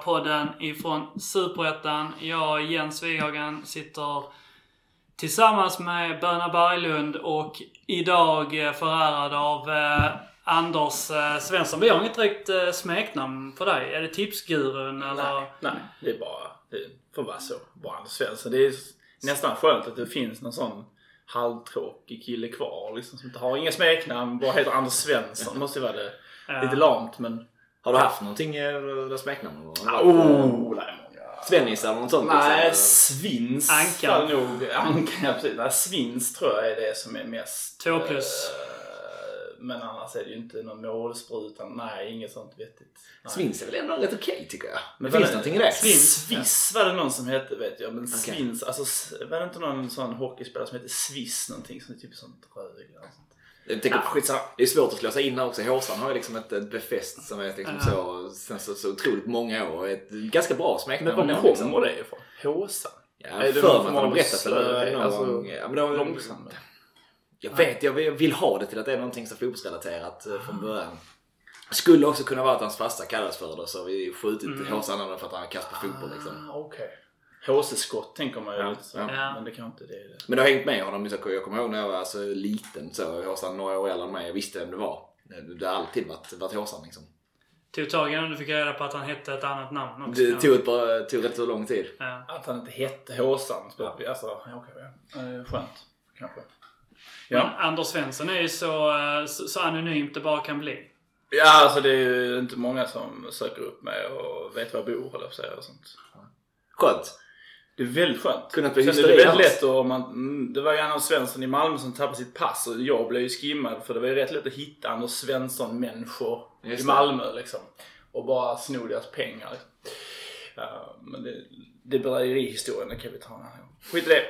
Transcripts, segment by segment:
serieledarpodden ifrån Superettan. Jag, Jens Wighagen, sitter tillsammans med Böna Berglund och idag förärad av eh, Anders eh, Svensson. Vi har inget direkt eh, smeknamn för dig. Är det Tipsgurun eller? Nej, nej, det är bara, det får vara så. Bara Anders Svensson. Det är nästan skönt att det finns någon sån halvtråkig kille kvar liksom, som inte har inga smeknamn, bara heter Anders Svensson. Måste ju vara det. Ja. Lite lamt men... Har du haft någonting där smeknamn? någon gång? Oh, nej. Svennis eller något sånt? Nej, liksom? svins. Ankan. Nog, ankan, ja precis. Nej, svins tror jag är det som är mest... Två plus. eh, men annars är det ju inte någon målsprutan. Nej, inget sånt vettigt. Nej. Svins är väl ändå rätt okej tycker jag. Men det finns var någonting i det. Svins, Sviss var det någon som hette vet jag. Men Svins, alltså var det inte någon sån hockeyspelare som hette Sviss någonting? Som är typ sånt röd eller något sånt. Jag tänker, skitsamma. Det är svårt att slå sig in här också. Håsan har ju liksom ett, ett befäst som är liksom Ja. så, sen så, så otroligt många år. Ett ganska bra smeknamn. Men var ändå, liksom. kommer det ifrån? Håsan? Ja, Är det för mig att de har berättat det någon alltså, gång. Ja, men Långsam? Jag vet, jag vill, ha det till att det är någonting så fotbollsrelaterat eh, från början. Skulle också kunna vara att hans farsa kallades för det så har vi skjutit Mm. Håsan för att han kass på fotboll liksom. Ah, Okej. HC-skott tänker man ju Ja, så. ja. Men det kan inte det. det. Men det har hängt med honom. Jag kommer ihåg när jag var alltså, liten så. Håsan några år äldre än mig. Jag visste vem det var. Det har alltid varit, varit Håsan liksom. Tog tag innan du fick reda på att han hette ett annat namn också. Det tog, ett bra, tog rätt så lång tid. Ja. Att han inte hette Håsan. Alltså, ja, okej. ja. Eh, Skönt. Kanske. Men Ja. Anders Svensson är ju så, eh, så, så anonymt det bara kan bli. ja, alltså det är ju inte många som söker upp mig och vet var jag bor eller så och sånt. Skönt. Det är väldigt skönt. Kunnat bli Sen är det väldigt annars. lätt och man, mm, Det var ju Anders Svensson i Malmö som tappade sitt pass och jag blev ju skimmad för det var ju rätt lätt att hitta Anders Svensson-människor i. Malmö liksom. Och bara sno deras pengar. Ja, men det, det är bedrägerihistorien, det kan vi ta gång. Skit i det.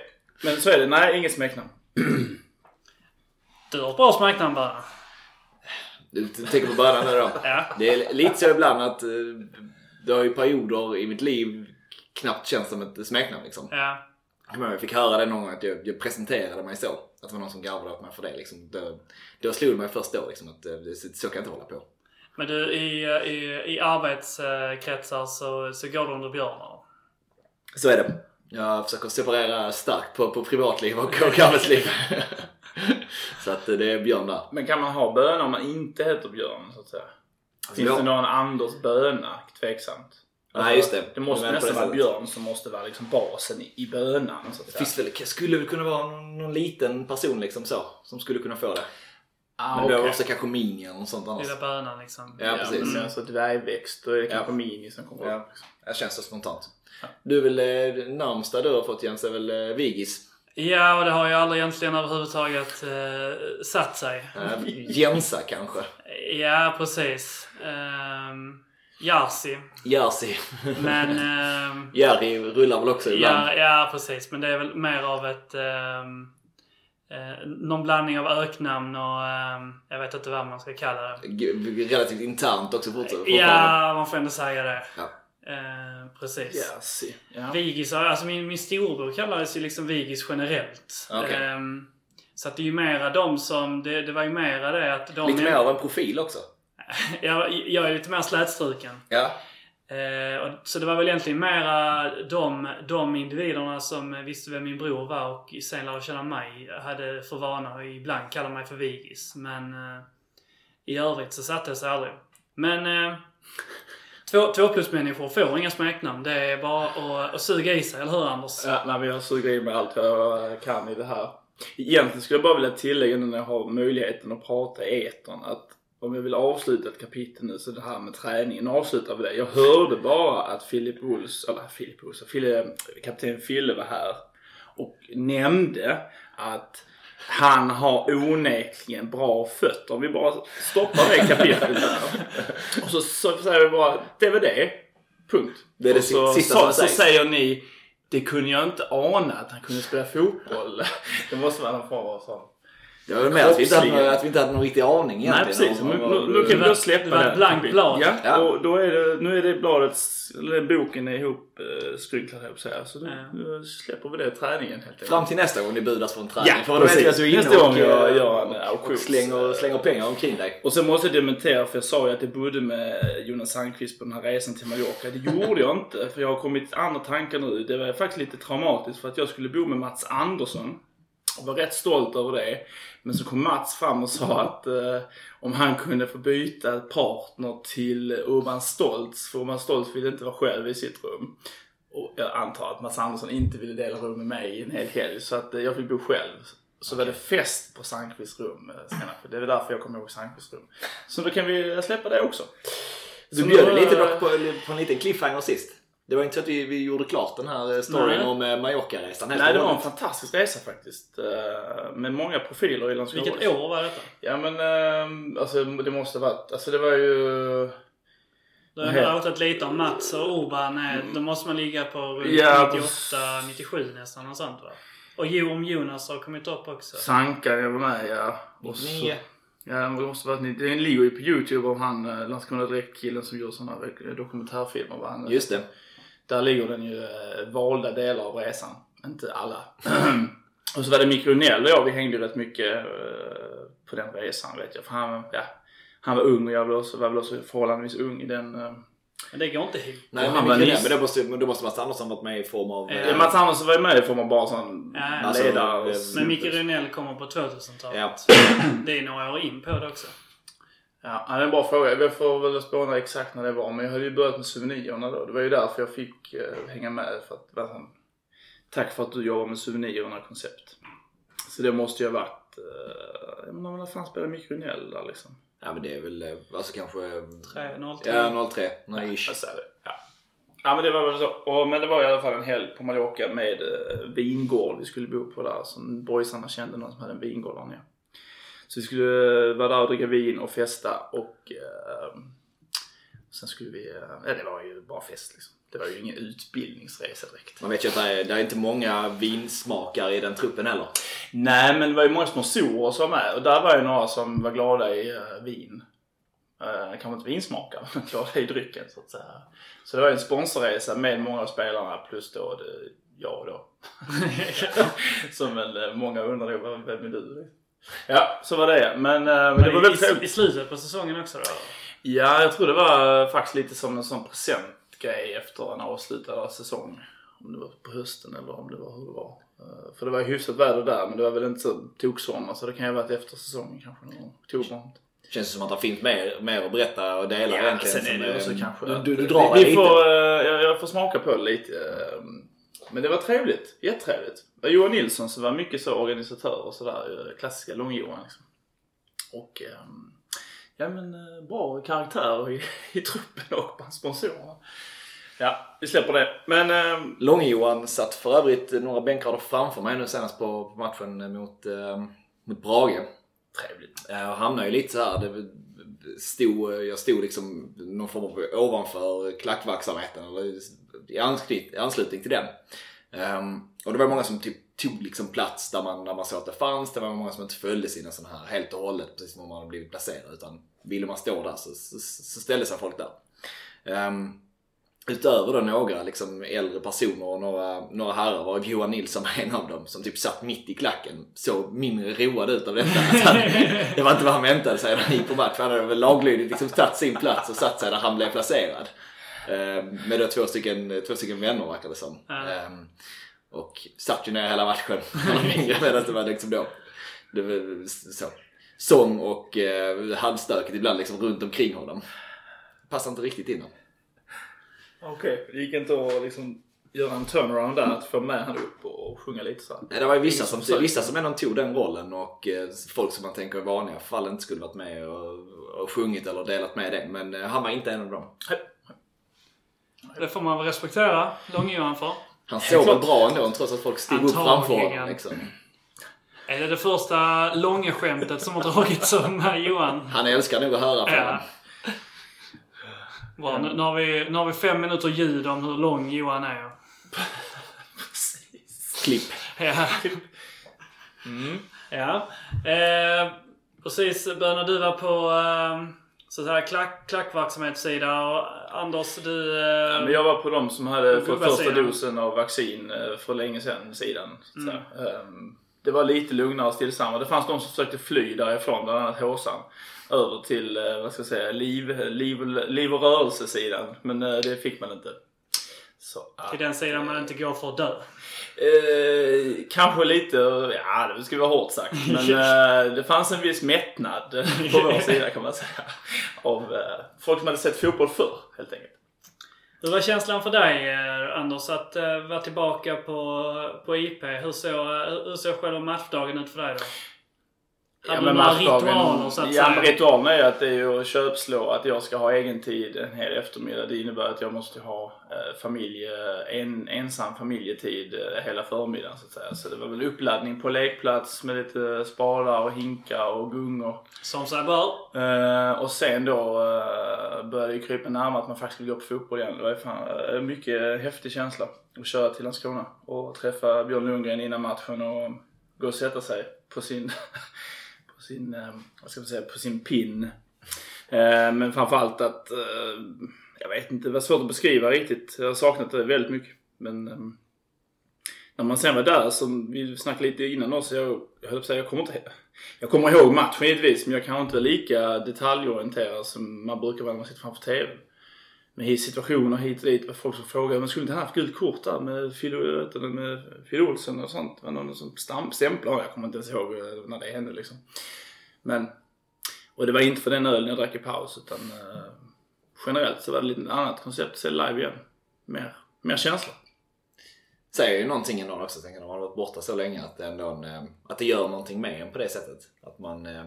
Men så är det. Nej, inget smeknamn. Du har ett bra smeknamn bara. Du tänker på början nu då. Ja. Det är lite så ibland att eh, det har ju perioder i mitt liv knappt känts som ett smeknamn liksom. Ja. Jag fick höra det någon gång att jag, jag presenterade mig så. Att det var någon som garvade åt mig för det. Liksom. Då, då slog det mig först då liksom, att eh, det, så, kan jag inte hålla på. Men du, i, i, i arbetskretsar så, så går du under Björn eller? Så är det. Jag försöker separera starkt på, på privatliv och, och arbetsliv. så att eh, det är Björn där. Men kan man ha böna om man inte heter Björn så att säga? Finns ja. det någon Anders Böna? Tveksamt. Nej, just det. Det måste nästan vara sättet. Björn som måste vara liksom basen i, i bönan. Så att finns väl, skulle väl kunna vara någon, någon liten person liksom så. Som skulle kunna få det. Ah, Men det okej. var också kanske Mini eller något sånt annars. Lilla bönan liksom. Ja, Ja, precis. men alltså dvärgväxt, då är det kanske Ja. Mini som kommer Ja. upp. liksom. Det känns så spontant. Du är väl eh, närmsta du har fått Jens är väl eh, Vigis? Ja, och det har ju aldrig egentligen överhuvudtaget eh, satt sig. Eh, Jensa kanske? Ja, precis. Um, Jarsi. Jersey. Men... ehm, Jerry rullar väl också ibland? ja, ja, precis. Men det är väl mer av ett... ehm, eh, någon blandning av öknamn och... ehm, jag vet inte vad man ska kalla det. Relativt internt också fortfarande. Ja, man får ändå säga det. Ja. Eh, precis. Jersey. Ja. Vigis, alltså min, min storbror kallades ju liksom Vigis generellt. Okej. Ehm, så att det är ju mera de som, det, det var ju mera det att de... Lite mer av en profil också. jag, jag är lite mer slätstruken. Ja. Eh, så det var väl egentligen mera de, de individerna som visste vem min bror var och sen lärde känna mig hade för vana att ibland kalla mig för Vigis. Men eh, i övrigt så satte det sig aldrig. Men eh, två, två plus människor får inga smeknamn. Det är bara att, att suga i sig, eller hur Anders? Ja, nej, men jag suger i mig allt jag kan i det här. Egentligen skulle jag bara vilja tillägga nu när jag har möjligheten att prata i etern att om jag vill avsluta ett kapitel nu så det här med träningen avslutar vi det. Jag hörde bara att Filip Ols, eller Filip Ols, kapten Fille var här och nämnde att han har onekligen bra fötter. Om vi bara stoppar det kapitlet där. Och så, så säger vi bara, det var det. Punkt. Det är det så, sista så, som så sägs. säger ni, det kunde jag inte ana att han kunde spela fotboll. Det måste vara någon form av sån Det var mer att vi, inte hade, att vi inte hade någon riktig aning Nej egentligen. precis, om- nu, nu, nu kan vi då släppa det var ett den. blankt blad. Ja, Ja. och då är det, nu är det bladet, eller boken är ihop uh, skrynklad höll jag på. Så då, Ja. då släpper vi det träningen helt enkelt. Fram till nästa gång ni budas för en träning. Ja, för då vet precis. jag att du är inne Nästa gång och, jag eh, gör en och auktion. slänger, slänger pengar omkring dig. Och sen måste jag dementera för jag sa ju att jag bodde med Jonas Sandqvist på den här resan till Mallorca. Det gjorde jag inte för jag har kommit andra tankar nu. Det var faktiskt lite traumatiskt för att jag skulle bo med Mats Andersson. Jag var rätt stolt över det. Men så kom Mats fram och sa att eh, om han kunde få byta partner till Urban Stoltz. För Urban Stoltz ville inte vara själv i sitt rum. Och jag antar att Mats Andersson inte ville dela rum med mig en hel helg. Så att eh, jag fick bo själv. Så var det fest på Sandqvists rum eh, senare. Det är därför jag kommer ihåg Sandqvists rum. Så då kan vi släppa det också. Du bjöd lite eh, dock på, på en liten cliffhanger sist. Det var inte så att vi, vi gjorde klart den här eh, storyn Nej. om eh, Mallorca-resan Nej, det var en fantastisk resa faktiskt. Eh, Med många profiler i Landskrona. Vilket år var detta? Ja men eh, alltså det måste ha varit, alltså det var ju... Du har Nej. pratat lite om Mats och Urban. eh, Då måste man ligga på runt Ja, 98, 97 nästan och sånt va? Och Jo om Jonas har kommit upp också. Sanka, jag var med ja. Och så, 99. ja det måste varit, det ligger ju på Youtube om han Landskrona Direkt-killen som gör sådana här dokumentärfilmer. va? Han, Just det. Där ligger den ju eh, valda delar av resan. Inte alla. och så var det Micke Rundell och jag, vi hängde ju rätt mycket eh, på den resan vet jag. För han, ja, han var ung och jag var, också, var väl också förhållandevis ung i den. eh. Men det går inte ihop. Nej, han var nyss- men då måste, men då måste Mats Andersson varit med i form av... Ja. Mats Andersson var ju med i form av bara sån Ja, alltså, ledare. eh, Men Micke Rynell kommer på 2000-talet. Ja. Det är några år in på det också. Ja, det är en bra fråga. Jag får väl spåna exakt när det var. Men jag hade ju börjat med souvenirerna då. Det var ju därför jag fick eh, hänga med. För att, Tack för att du jobbar med souvenirerna koncept. Så det måste ju ha varit... Eh, jag menar, när fan spelade Micke Rynell där liksom? Ja men det är väl eh, alltså kanske... 303. Ja 03. Nej, Jag ish. Ja. ja men det var väl så. Och, men det var i alla fall en helg på Mallorca med eh, vingård vi skulle bo på där. Som boysarna kände någon som hade en vingård där nere. Så vi skulle eh, vara där och dricka vin och festa och eh, sen skulle vi, eh, ja det var ju bara fest liksom. Det var ju ingen utbildningsresa direkt. Man vet ju att det är, det är inte många vinsmakare i den truppen heller. Nej men det var ju många sponsorer som var med och där var ju några som var glada i uh, vin. Uh, kanske inte vinsmakare men glada i drycken så att säga. Så det var ju en sponsorresa med många av spelarna plus då det, jag då. som väl många undrar vem är du? Ja, så var det. Men, eh, men det var väldigt I, I slutet på säsongen också då? Ja, jag tror det var faktiskt lite som en sån presentgrej efter en avslutad säsong. Om det var på hösten eller om det var hur det var. Eh, För det var ju hyfsat väder där men det var väl inte så toksommar så det kan ju ha varit efter säsongen kanske någon gång. oktober. Känns det som att det finns mer, mer att berätta och dela Ja, egentligen. sen är det ju så eh, kanske Du, du, du drar vi, lite. vi får, eh, jag, jag får smaka på det lite. Eh, Men det var trevligt. Jättetrevligt. Johan Nilsson som var mycket så organisatör och sådär. eh, Klassiska Lång-Johan liksom. Och ehm, ja men eh, bra karaktär i, i truppen och bland sponsorerna. Ja, vi släpper det. Men ehm, Lång-Johan satt för övrigt några bänkrader framför mig nu senast på, på matchen mot, eh, mot Brage. trevligt. Jag hamnade ju lite så här. Det stod, jag stod liksom någon form av ovanför klackverksamheten eller i anslutning, till den. Um, och det var många som typ tog liksom plats där man, där man såg att det fanns. Det var många som inte följde sina sådana här helt och hållet precis som om man hade blivit placerad. Utan ville man stå där så, så, så ställde sig folk där. Um, Utöver då några liksom äldre personer och några, några herrar var Johan Nilsson en av dem som typ satt mitt i klacken. Såg mindre road ut av detta. Han, det var inte vad han väntade sig när han gick på match. Han hade väl laglydigt liksom tagit sin plats och satt sig där han blev placerad. Eh, med då två stycken, två stycken vänner verkar det som. Ja. Eh, och satt ju ner hela matchen. Medan det var liksom då. Det var så. Sång och eh, halvstökigt ibland liksom runt omkring honom. Passade inte riktigt in. Okej, det gick inte att liksom göra en turnaround där, att få med han upp och sjunga lite så. Nej, det var ju vissa som, som vissa som ändå tog den rollen och eh, folk som man tänker i vanliga fall inte skulle varit med och, och sjungit eller delat med det. Men eh, han var inte en av dem. Det får man väl respektera Lång-Johan för. Han såg väl bra ändå trots att folk stod upp framför honom. Liksom. Är det det första Långe-skämtet som har dragits om eh, Johan? Han älskar nog att höra från Ja. honom. Bra, nu, nu, har vi, nu har vi fem minuter ljud om hur lång Johan är. Klipp. Ja. Ja. Eh, precis, Bönne, du var på eh, så att säga klack, klackverksamhetssida och Anders du... Eh, Ja, men jag var på de som hade fått första gubbasidan. dosen av vaccin eh, för länge sedan sidan. Så att Mm. Ehm, Det var lite lugnare och stillsammare. Det fanns de som försökte fly därifrån, bland annat Håsan. Över till, eh, vad ska jag säga, liv, liv, liv och rörelsesidan. Men eh, det fick man inte. Så, ah. till den sidan man inte går för att dö. Eh, kanske lite, ja det ska vara hårt sagt. Men eh, det fanns en viss mättnad på vår sida kan man säga. Av eh, folk som hade sett fotboll förr helt enkelt. Hur var känslan för dig eh, Anders att eh, vara tillbaka på, på IP? Hur såg, hur såg själva matchdagen ut för dig då? Hade du några matchdagen- ritualer så att Ja, säga? ritualen är att det är ju att köpslå att jag ska ha egen tid en hel eftermiddag. Det innebär att jag måste ha eh, familj, eh, en, ensam familjetid eh, hela förmiddagen så att säga. Så det var väl uppladdning på lekplats med lite spadar och hinkar och gungor. Som sig bör. Eh, och sen då eh, började det krypa närmare att man faktiskt skulle gå på fotboll igen. Det var fan eh, mycket häftig känsla att köra till Landskrona och träffa Björn Lundgren innan matchen och gå och sätta sig på sin, sin, eh, vad ska man säga, på sin pin. Eh, men framförallt att, eh, jag vet inte, det var svårt att beskriva riktigt. Jag har saknat det väldigt mycket. Men ehm, när man sen var där, som vi snackade lite innan också, jag, jag höll på att säga, jag kommer inte jag kommer ihåg matchen givetvis, men jag kanske inte är lika detaljorienterad som man brukar vara när man sitter framför TVn. Med situationer hit och dit, var folk som frågar, men skulle inte han haft gult kort där med Phil, med Olsen och sånt? Det var någon som stämplade jag kommer inte ens ihåg eh, när det hände liksom. Men, och det var inte för den ölen jag drack i paus, utan eh, generellt så var det lite annat koncept, att se live igen. Mer, mer känsla. säger ju någonting ändå också, tänker jag, när man har varit borta så länge att det, ändå eh, att det gör någonting med en på det sättet. Att man eh,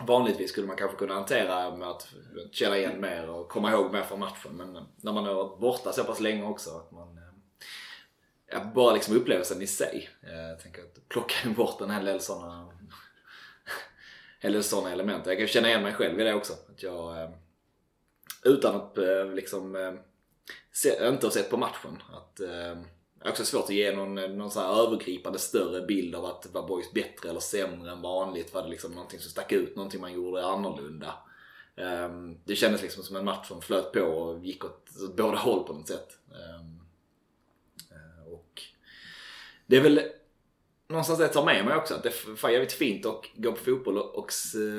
Vanligtvis skulle man kanske kunna hantera med att känna igen mer och komma ihåg mer från matchen. Men när man har varit borta så pass länge också att man eh, ja, bara liksom upplevelsen i sig. Eh, jag tänker att plocka bort en hel del sådana hel del sådana element. Jag kan känna igen mig själv i det också. Att jag, eh, utan att liksom se, inte ha sett på matchen. Att, det är också svårt att ge någon, någon så här övergripande större bild av att var Boys bättre eller sämre än vanligt? Var det liksom någonting som stack ut? Någonting man gjorde annorlunda? Um, det kändes liksom som en match som flöt på och gick åt, åt båda håll på något sätt. Um, och det är väl någonstans det jag tar med mig också. Att det är fan jävligt fint att gå på fotboll och, och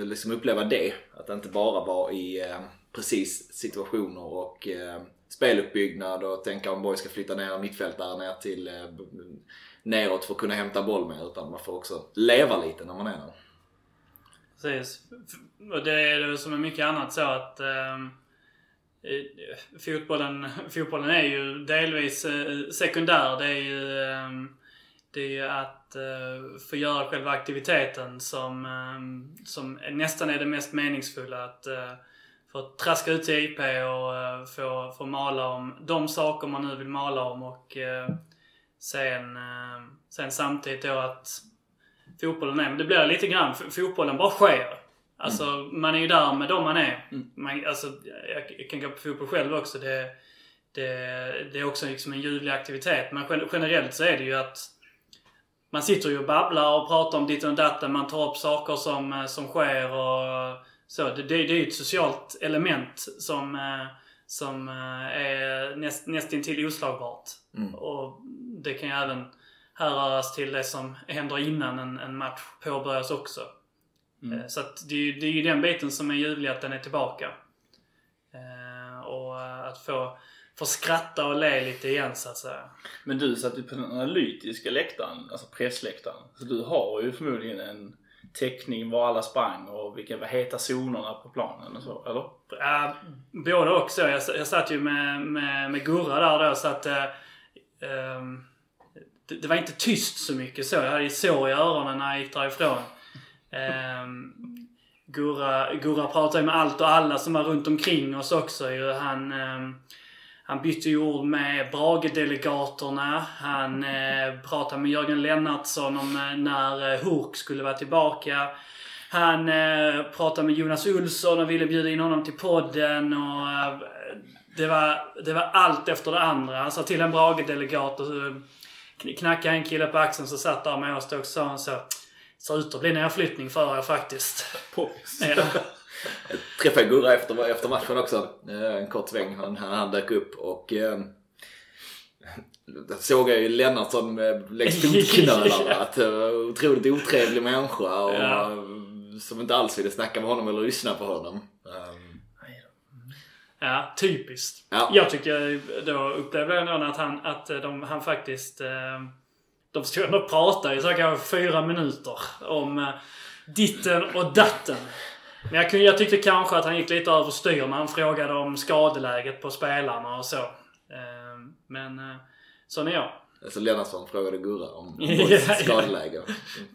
liksom uppleva det. Att det inte bara vara i eh, precis situationer och eh, speluppbyggnad och tänka om Borg ska flytta ner mittfältare ner till eh, neråt för att kunna hämta boll med. Utan man får också leva lite när man är där. Precis. Och det är det som är mycket annat så att ehm, eh, fotbollen, fotbollen är ju delvis eh, sekundär. Det är ju, eh, det är ju att eh, få göra själva aktiviteten som, ehm, som nästan är det mest meningsfulla. Att eh, få traska ut till IP och eh, få, få mala om de saker man nu vill mala om och eh, sen, eh, sen samtidigt då att fotbollen är. Men det blir lite grann, fotbollen bara sker. Alltså man är ju där med dem man är. Mm. Man, alltså, jag, jag kan gå på fotboll själv också. Det, det, det är också liksom en ljuvlig aktivitet. Men gen- generellt så är det ju att man sitter ju och babblar och pratar om ditt och datten. Man tar upp saker som, som sker och så. Det, det, det är ju ett socialt element som, eh, som eh, är näst, nästintill oslagbart. Mm. Och det kan ju även härröras till det som händer innan en, en match påbörjas också. Mm. Eh, Så att det, det är ju den biten som är ljuvlig att den är tillbaka. Och att få, få skratta och le lite igen så att säga. Men du satt ju på den analytiska läktaren, alltså pressläktaren. Så du har ju förmodligen en täckning var alla sprang och vilka var heta zonerna på planen och så, eller? Ja, både och så. Jag, jag satt ju med, med, med Gurra där då så att eh, ehm, det, det var inte tyst så mycket så. Jag hade ju sår i öronen när jag gick därifrån. Um, Gurra, Gurra pratade ju med allt och alla som var runt omkring oss också ju. Han, ehm, han bytte ju ord med Brage-delegaterna. Han eh, pratade med Jörgen Lennartsson om eh, när eh, Hurk skulle vara tillbaka. Han eh, pratade med Jonas Olsson och ville bjuda in honom till podden och eh, det, var, det var allt efter det andra. Han sa till en Brage-delegat och knackade en kille på axeln som satt där med oss och sa han så ser ut att bli nedflyttning för er faktiskt. Poppis. Ja. Träffade Gurra efter, efter matchen också. Eh, En kort sväng. Han, han, dök upp och eh, där såg jag ju Lennartsson eh, längs fotknölarna. Att det var en otroligt otrevlig människa och Ja. eh, som inte alls ville snacka med honom eller lyssna på honom. Um, Ja, typiskt. Ja. Jag tycker, då upplevde jag att han, att de, han faktiskt... Eh, de stod och pratade i så kanske fyra minuter om eh, ditten och datten. Men jag, jag tyckte kanske att han gick lite överstyr när han frågade om skadeläget på spelarna och så. Eh, men eh, sån är jag. alltså Lennartsson frågade Gurra om skadeläge.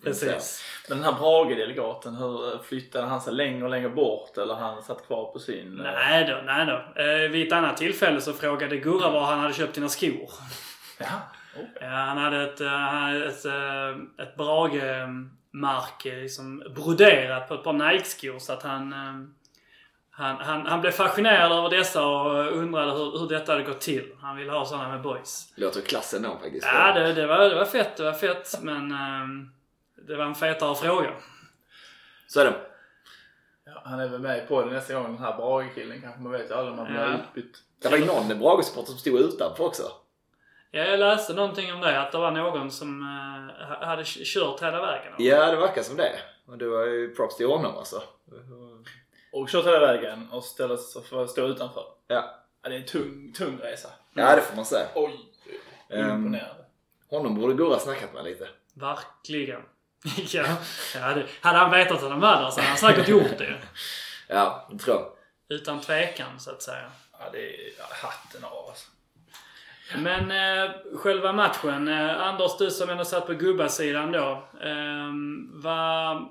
Precis. Men den här Brage-delegaten, hur flyttade han sig längre och längre bort eller han satt kvar på sin? eh, Nej då, nej då. Eh, vid ett annat tillfälle så frågade Gurra var han hade köpt sina skor. Ja. Oh. Ja, han hade ett, eh, han hade ett, eh, ett Brage-märke liksom broderat på ett par Nike-skor så att han, eh, han, han, han blev fascinerad över dessa och undrade hur, hur detta hade gått till. Han ville ha sådana med boys. Låter klassen då faktiskt. Ja, det, det, var, det var fett, det var fett men eh, det var en fetare fråga. Så är det. Ja, han är väl med på det nästa gång den här Brage-killen kanske. Man vet ju aldrig om man blir Ja. utbytt. Det var ju någon Brage-supporter som stod utanför också. Ja, jag läste någonting om det, att det var någon som eh, ha- hade kört hela vägen. Ja, det verkar som det. Och det var ju props till honom alltså. Och kört hela vägen och ställa sig för att stå utanför. Ja, Ja, det är en tung, tung resa. ja det får man säga. Oj! Ehm, Imponerande. Honom borde Gurra snackat med lite. Verkligen. ja, ja det, hade han vetat att han var där så hade han säkert gjort det. Ja, det tror jag. Utan tvekan så att säga. Ja, det är ja, hatten av alltså. Men eh, själva matchen. Eh, Anders, du som ändå satt på gubbasidan då. Eh, vad...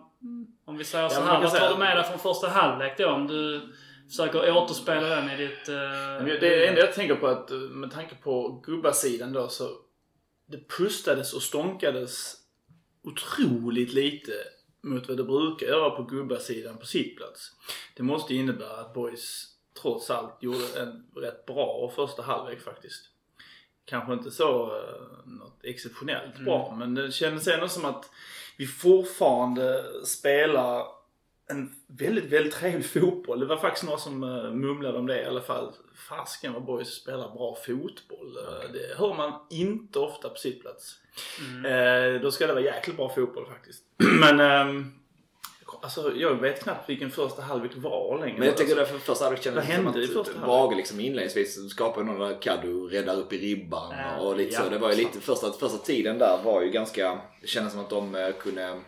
Om vi säger så här. Vad tar du med dig från första halvlek då? Om du försöker återspela den i ditt... Eh, det enda jag tänker på att eh, med tanke på gubbasidan då så det pustades och stånkades otroligt lite mot vad det brukar göra på gubbasidan på sittplats. Det måste innebära att boys trots allt gjorde en rätt bra första halvlek faktiskt. Kanske inte så uh, något exceptionellt bra men det kändes ändå som att vi fortfarande spelar en väldigt, väldigt trevlig fotboll. Det var faktiskt några som uh, mumlade om det i alla fall. Fasken vad boys spelar bra fotboll. Uh, det hör man inte ofta på sittplats. mm. Uh, då ska det vara jäkligt bra fotboll faktiskt. Men um, alltså, jag vet knappt vilken första halvlek var längre. Men jag tycker alltså. det för första halvlek kändes som hände i att första? Brage liksom inledningsvis skapade någon där Kaddu räddar upp i ribban Ja, och lite ja, så. Det var ju lite första, första tiden där var ju ganska, det kändes som att de eh, kunde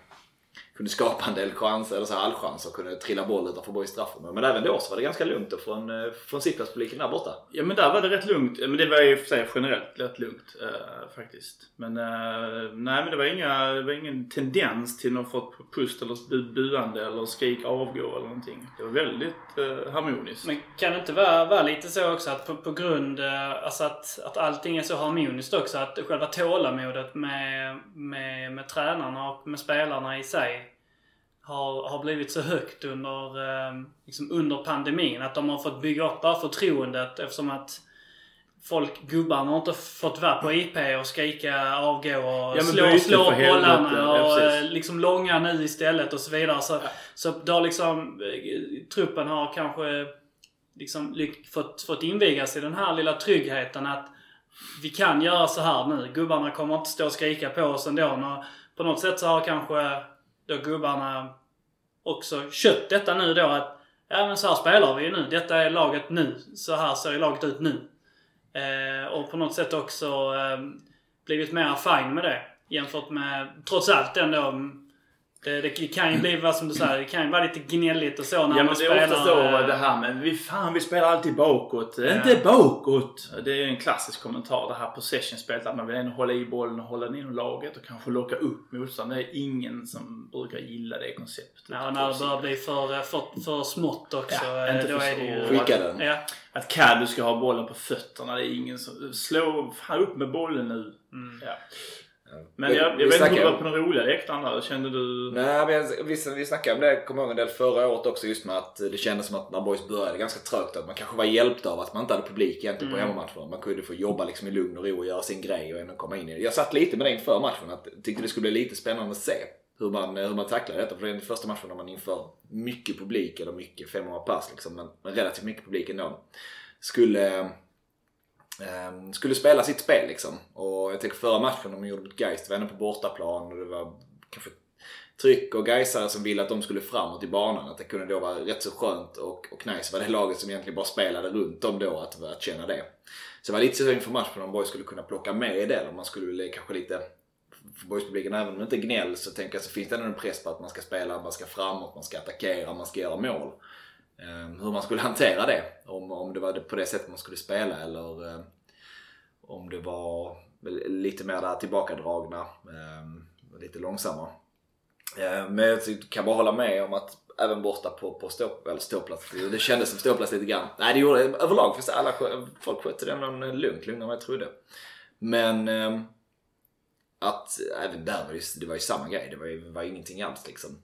kunde skapa en del chanser, eller så här allchanser och kunde trilla boll utanför Borgs straffområde. Men även då så var det ganska lugnt från, eh, från sittplatspubliken där borta. Ja men där var det rätt lugnt. Men det var ju för sig generellt rätt lugnt eh, faktiskt. Men eh, nej men det var, inga, det var ingen tendens till någon fått pust eller bu- buande eller skrik avgå eller någonting. Det var väldigt eh, harmoniskt. Men kan det inte vara, vara lite så också att på, på grund, eh, alltså att, att allting är så harmoniskt också, att själva tålamodet med, med, med tränarna och med spelarna i sig har, har blivit så högt under, eh, liksom under pandemin. Att de har fått bygga upp det här förtroendet eftersom att folk, gubbarna har inte fått vara på IP och skrika avgå och men slå, slå bollarna Ja, och eh, liksom långa nu istället och så vidare. Så, så det har liksom, eh, truppen har kanske liksom fått, fått invigas i den här lilla tryggheten att vi kan göra så här nu. Gubbarna kommer inte stå och skrika på oss ändå. Och på något sätt så har kanske då gubbarna också köpt detta nu då att ja men så här spelar vi ju nu. Detta är laget nu. Så här ser laget ut nu. Eh, och på något sätt också eh, blivit mer fine med det. Jämfört med, trots allt ändå, det, det kan ju bli vad som du säger, det kan ju vara lite gnälligt och så när Ja man men det spelar. är ofta så det här med vi, fan vi spelar alltid bakåt. Ja. Inte bakåt! Det är en klassisk kommentar det här possession-spelet att man vill ändå hålla i bollen och hålla den inom laget och kanske locka upp motståndaren. Det är ingen som brukar gilla det konceptet. Ja, när det börjar bli för, eh, för, för smått också. Ja, eh, inte då för är det ju... Skicka den. Ja. Att Kaddu ska ha bollen på fötterna, det är ingen som... Slå fan upp med bollen nu. Mm. Ja. Men jag, jag vi vet inte om du var på den roliga läktaren där. Kände du... Nej, men vi, vi snackade om det, kommer jag ihåg en del förra året också, just med att det kändes som att när Boys började ganska trögt, att man kanske var hjälpt av att man inte hade publik egentligen på Mm. hemmamatcherna. Man kunde få jobba liksom i lugn och ro och göra sin grej och ändå komma in i det. Jag satt lite med det inför matchen, att tyckte det skulle bli lite spännande att se hur man, hur man tacklar detta. För det är den första matchen när man inför mycket publik, eller mycket, 500 pass liksom, men, men relativt mycket publik ändå. Skulle, eh, skulle spela sitt spel liksom. Och jag tänker förra matchen de gjorde mot Geist, det var ändå på bortaplan och det var kanske tryck och Gaisare som ville att de skulle framåt i banan. Att det kunde då vara rätt så skönt och, och nice var det laget som egentligen bara spelade runt dem då att, att känna det. Så det var lite så inför matchen om Boys skulle kunna plocka med det. Om man skulle kanske lite för boyspubliken, även om det inte är gnäll så tänker jag så finns det ändå en press på att man ska spela, man ska framåt, man ska attackera, man ska göra mål. Ehm, hur man skulle hantera det. Om, om det var på det sättet man skulle spela eller ehm, om det var lite mer där tillbakadragna, um, lite långsammare. men jag kan bara hålla med om att även borta på, på stå, eller ståplats, det kändes som ståplats lite grann. Nej det gjorde det överlag, för alla, folk skötte det lugnt, lugnare än vad jag trodde. Men att även där var det, det var ju samma grej. Det var ju var ingenting alls liksom.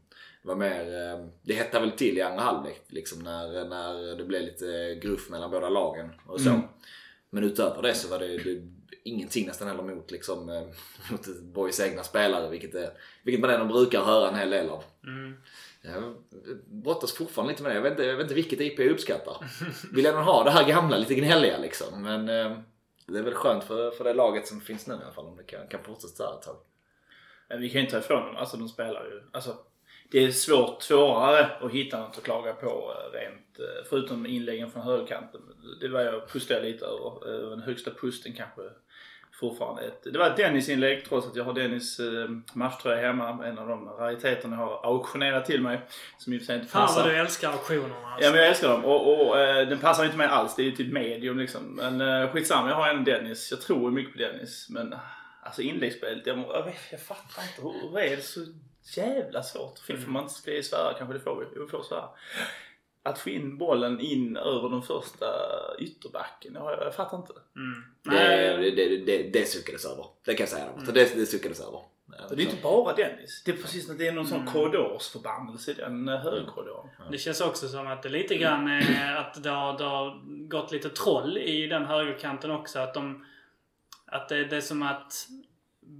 Var mer, eh, det hettade väl till i andra halvlek liksom när, när det blev lite gruff mellan båda lagen och så. Mm. Men utöver det så var det, det ingenting nästan heller mot, liksom, eh, mot Boys egna spelare. Vilket, är, vilket man ändå brukar höra en hel del av. Mm. Jag brottas fortfarande lite med det. Jag vet inte, jag vet inte vilket IP jag uppskattar. Vill ändå ha det här gamla, lite gnälliga liksom. Men eh, det är väl skönt för, för det laget som finns nu i alla fall om det kan, kan fortsätta ett tag. Men vi kan ju inte ta ifrån dem. Alltså de spelar ju. Alltså, det är svårt, svårare att hitta något att klaga på eh, rent, eh, förutom inläggen från högerkanten. Det var jag pustade lite över. Eh, den högsta pusten kanske fortfarande ett, det var ett Dennis-inlägg trots att jag har Dennis eh, matchtröja hemma. En av de rariteterna jag har auktionerat till mig. Som i och för sig inte passar. Fan vad du älskar auktionerna. Alltså. Ja men jag älskar dem. Och, och eh, den passar inte mig alls. Det är ju typ medium liksom. Men eh, skitsamma, jag har en Dennis. Jag tror mycket på Dennis. Men alltså inläggsspelet, jag, jag, jag fattar inte. Hur är det så jävla svårt? Får man inte svära? Kanske det får vi. Jo, vi får svära att få in bollen in över den första ytterbacken. Jag, jag fattar inte. Mm. Det, det, det, det suckades över. Det kan jag säga. Mm. Det, det suckades över. Ja, det är inte bara Dennis. Det är precis som det är någon sån mm. korridorsförbannelse i den eh, högerkorridoren. Mm. Det känns också som att det lite grann är att det har, det har gått lite troll i den högerkanten också. Att, de, att det, det är som att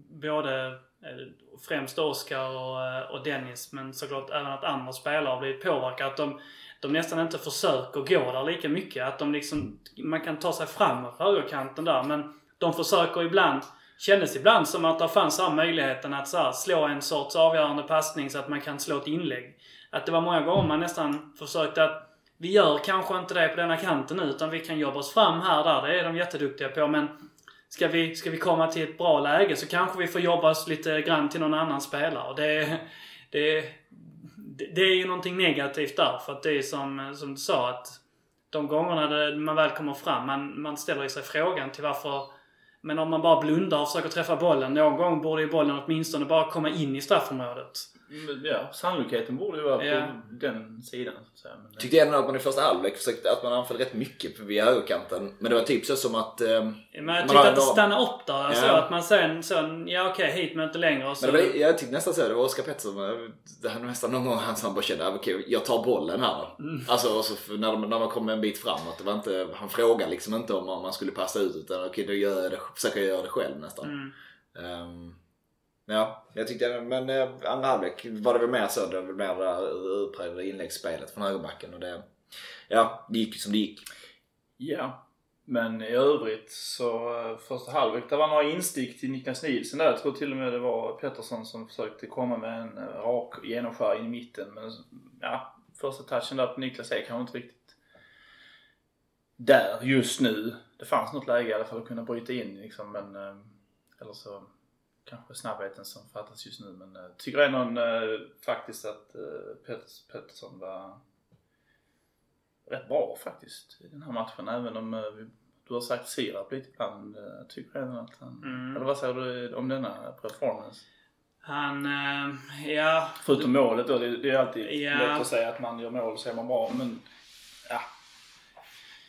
både eh, Eh, främst Oskar och, eh, och Dennis men såklart även att andra spelare har blivit påverkade. Att de, de nästan inte försöker gå där lika mycket. Att de liksom, man kan ta sig framåt på högerkanten där men de försöker ibland, kändes ibland som att det fanns här möjligheten att så här, slå en sorts avgörande passning så att man kan slå ett inlägg. Att det var många gånger man nästan försökte att vi gör kanske inte det på denna kanten nu utan vi kan jobba oss fram här där. Det är de jätteduktiga på men ska vi, ska vi komma till ett bra läge så kanske vi får jobba oss lite grann till någon annan spelare. Det, det, det är ju någonting negativt där. För att det är som, som du sa att de gångerna man väl kommer fram, man, man ställer sig frågan till varför men om man bara blundar och försöker träffa bollen, någon gång borde ju bollen åtminstone bara komma in i straffområdet. Ja, sannolikheten borde ju vara ja. på den sidan. Så att säga. Men det... Tyckte ändå att man i första halvlek försökte, att man anföll rätt mycket via högerkanten. Men det var typ så som att... Eh, men jag tyckte att det stannade upp där. Ja. Så att man sen, sen ja okej okay, hit men inte längre. Så... Men det var, jag tyckte nästan så, det var Oskar Pettersson, det var nästan någon gång han, han bara kände, okej okay, jag tar bollen här mm. Alltså när, de, när man kommer en bit framåt. Det var inte, han frågade liksom inte om man skulle passa ut utan okej okay, då gör jag det, försöker jag göra det själv nästan. Mm. Um, Ja, jag tyckte, men eh, andra halvlek var det väl mer så. Det var väl mer det utpräglade inläggsspelet från högerbacken och det, ja, det gick som det gick. Ja, men i övrigt så eh, första halvlek, det var några instick till Niklas Nielsen där. Jag tror till och med det var Pettersson som försökte komma med en eh, rak genomskär i mitten. Men ja, första touchen där på Niklas är kanske inte riktigt där just nu. Det fanns något läge i alla fall att kunna bryta in liksom, men eller så kanske snabbheten som fattas just nu men eh, tycker ändå äh, faktiskt att äh, Pettersson var rätt bra faktiskt i den här matchen även om äh, du har sagt Sirap lite ibland. Jag tycker ändå att han... Mm. Eller vad säger du om denna performance? Han, ja... Förutom målet då. Det, det är alltid ja. lätt att säga att man gör mål så är man bra men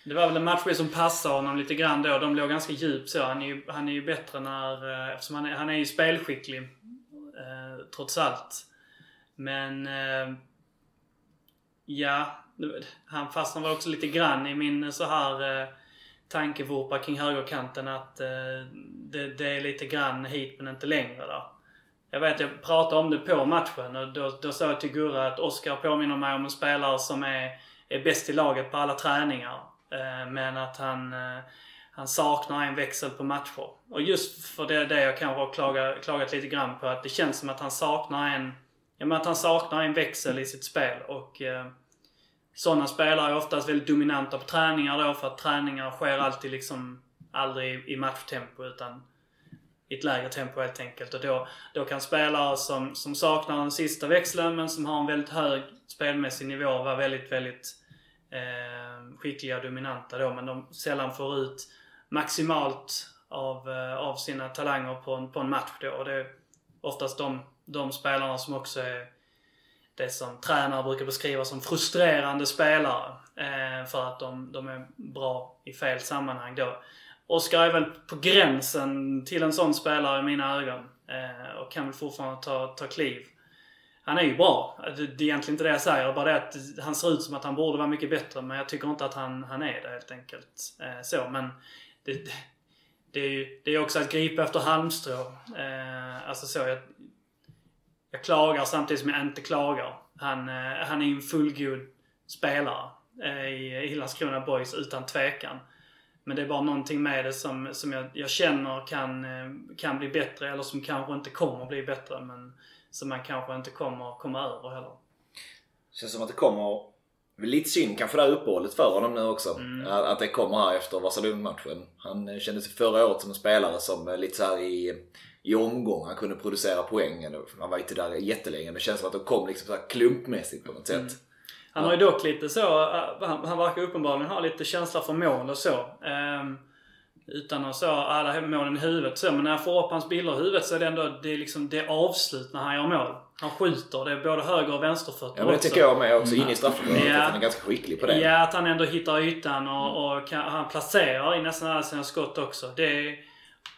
det var väl en matchbild som passade honom lite grann då. De låg ganska djupt så. Han är ju, han är ju bättre när... Eh, eftersom han är, han är ju spelskicklig. Eh, trots allt. Men... Eh, ja. Han fastnade väl också lite grann i min eh, så här eh, tankevurpa kring högerkanten att eh, det, det, är lite grann hit men inte längre där. jag vet jag pratade om det på matchen och då, då sa jag till Gurra att Oskar påminner mig om en spelare som är, är bäst i laget på alla träningar. Eh, men att han, eh, han saknar en växel på matcher. Och just för det, det jag kanske har klagat, klagat lite grann på. Att det känns som att han saknar en, ja, men att han saknar en växel i sitt spel. Och eh, sådana spelare är oftast väldigt dominanta på träningar då för att träningar sker alltid liksom aldrig i matchtempo utan i ett lägre tempo helt enkelt. Och då, då kan spelare som, som saknar den sista växeln men som har en väldigt hög spelmässig nivå vara väldigt, väldigt eh, skickliga och dominanta då. Men de sällan får ut maximalt av, eh, av sina talanger på en, på en match då. Och det är oftast de, de spelarna som också är det som tränare brukar beskriva som frustrerande spelare. Eh, för att de, de är bra i fel sammanhang då. Oskar är väl på gränsen till en sån spelare i mina ögon. Eh, och kan väl fortfarande ta, ta kliv. Han är ju bra. Det, är egentligen inte det jag säger. Bara det att han ser ut som att han borde vara mycket bättre. Men jag tycker inte att han, han är det helt enkelt. Eh, så, men det, det, är ju det är också att gripa efter halmstrå. Eh, alltså så. Jag, jag klagar samtidigt som jag inte klagar. Han, eh, han är ju en fullgod spelare eh, i, i Landskrona Boys utan tvekan. Men det är bara någonting med det som, som jag, jag känner kan, eh, kan bli bättre eller som kanske inte kommer bli bättre. Men som man kanske inte kommer komma över heller. Känns som att det kommer Lite synd kanske det här uppehållet för honom nu också. Mm. Att, det kommer här efter Vasalund-matchen. Han kände sig förra året som en spelare som lite så här i, i omgång. Han kunde producera poängen. Han var inte där jättelänge. Det känns som att de kom liksom så här klumpmässigt på något sätt. Mm. Han har ju dock lite så, äh, han, han verkar uppenbarligen ha lite känsla för mål och så. Um, utan att så alla målen i huvudet så. Men när jag får upp hans bilder i huvudet så är det ändå det är liksom, det är avslut när han gör mål. Han skjuter. Det är både höger och vänsterfötter Ja men det också. tycker jag med också. Inne i straffområdet. Ja. Han är ganska skicklig på det. Ja, att han ändå hittar ytan och, och kan, han placerar i nästan alla sina skott också. Det är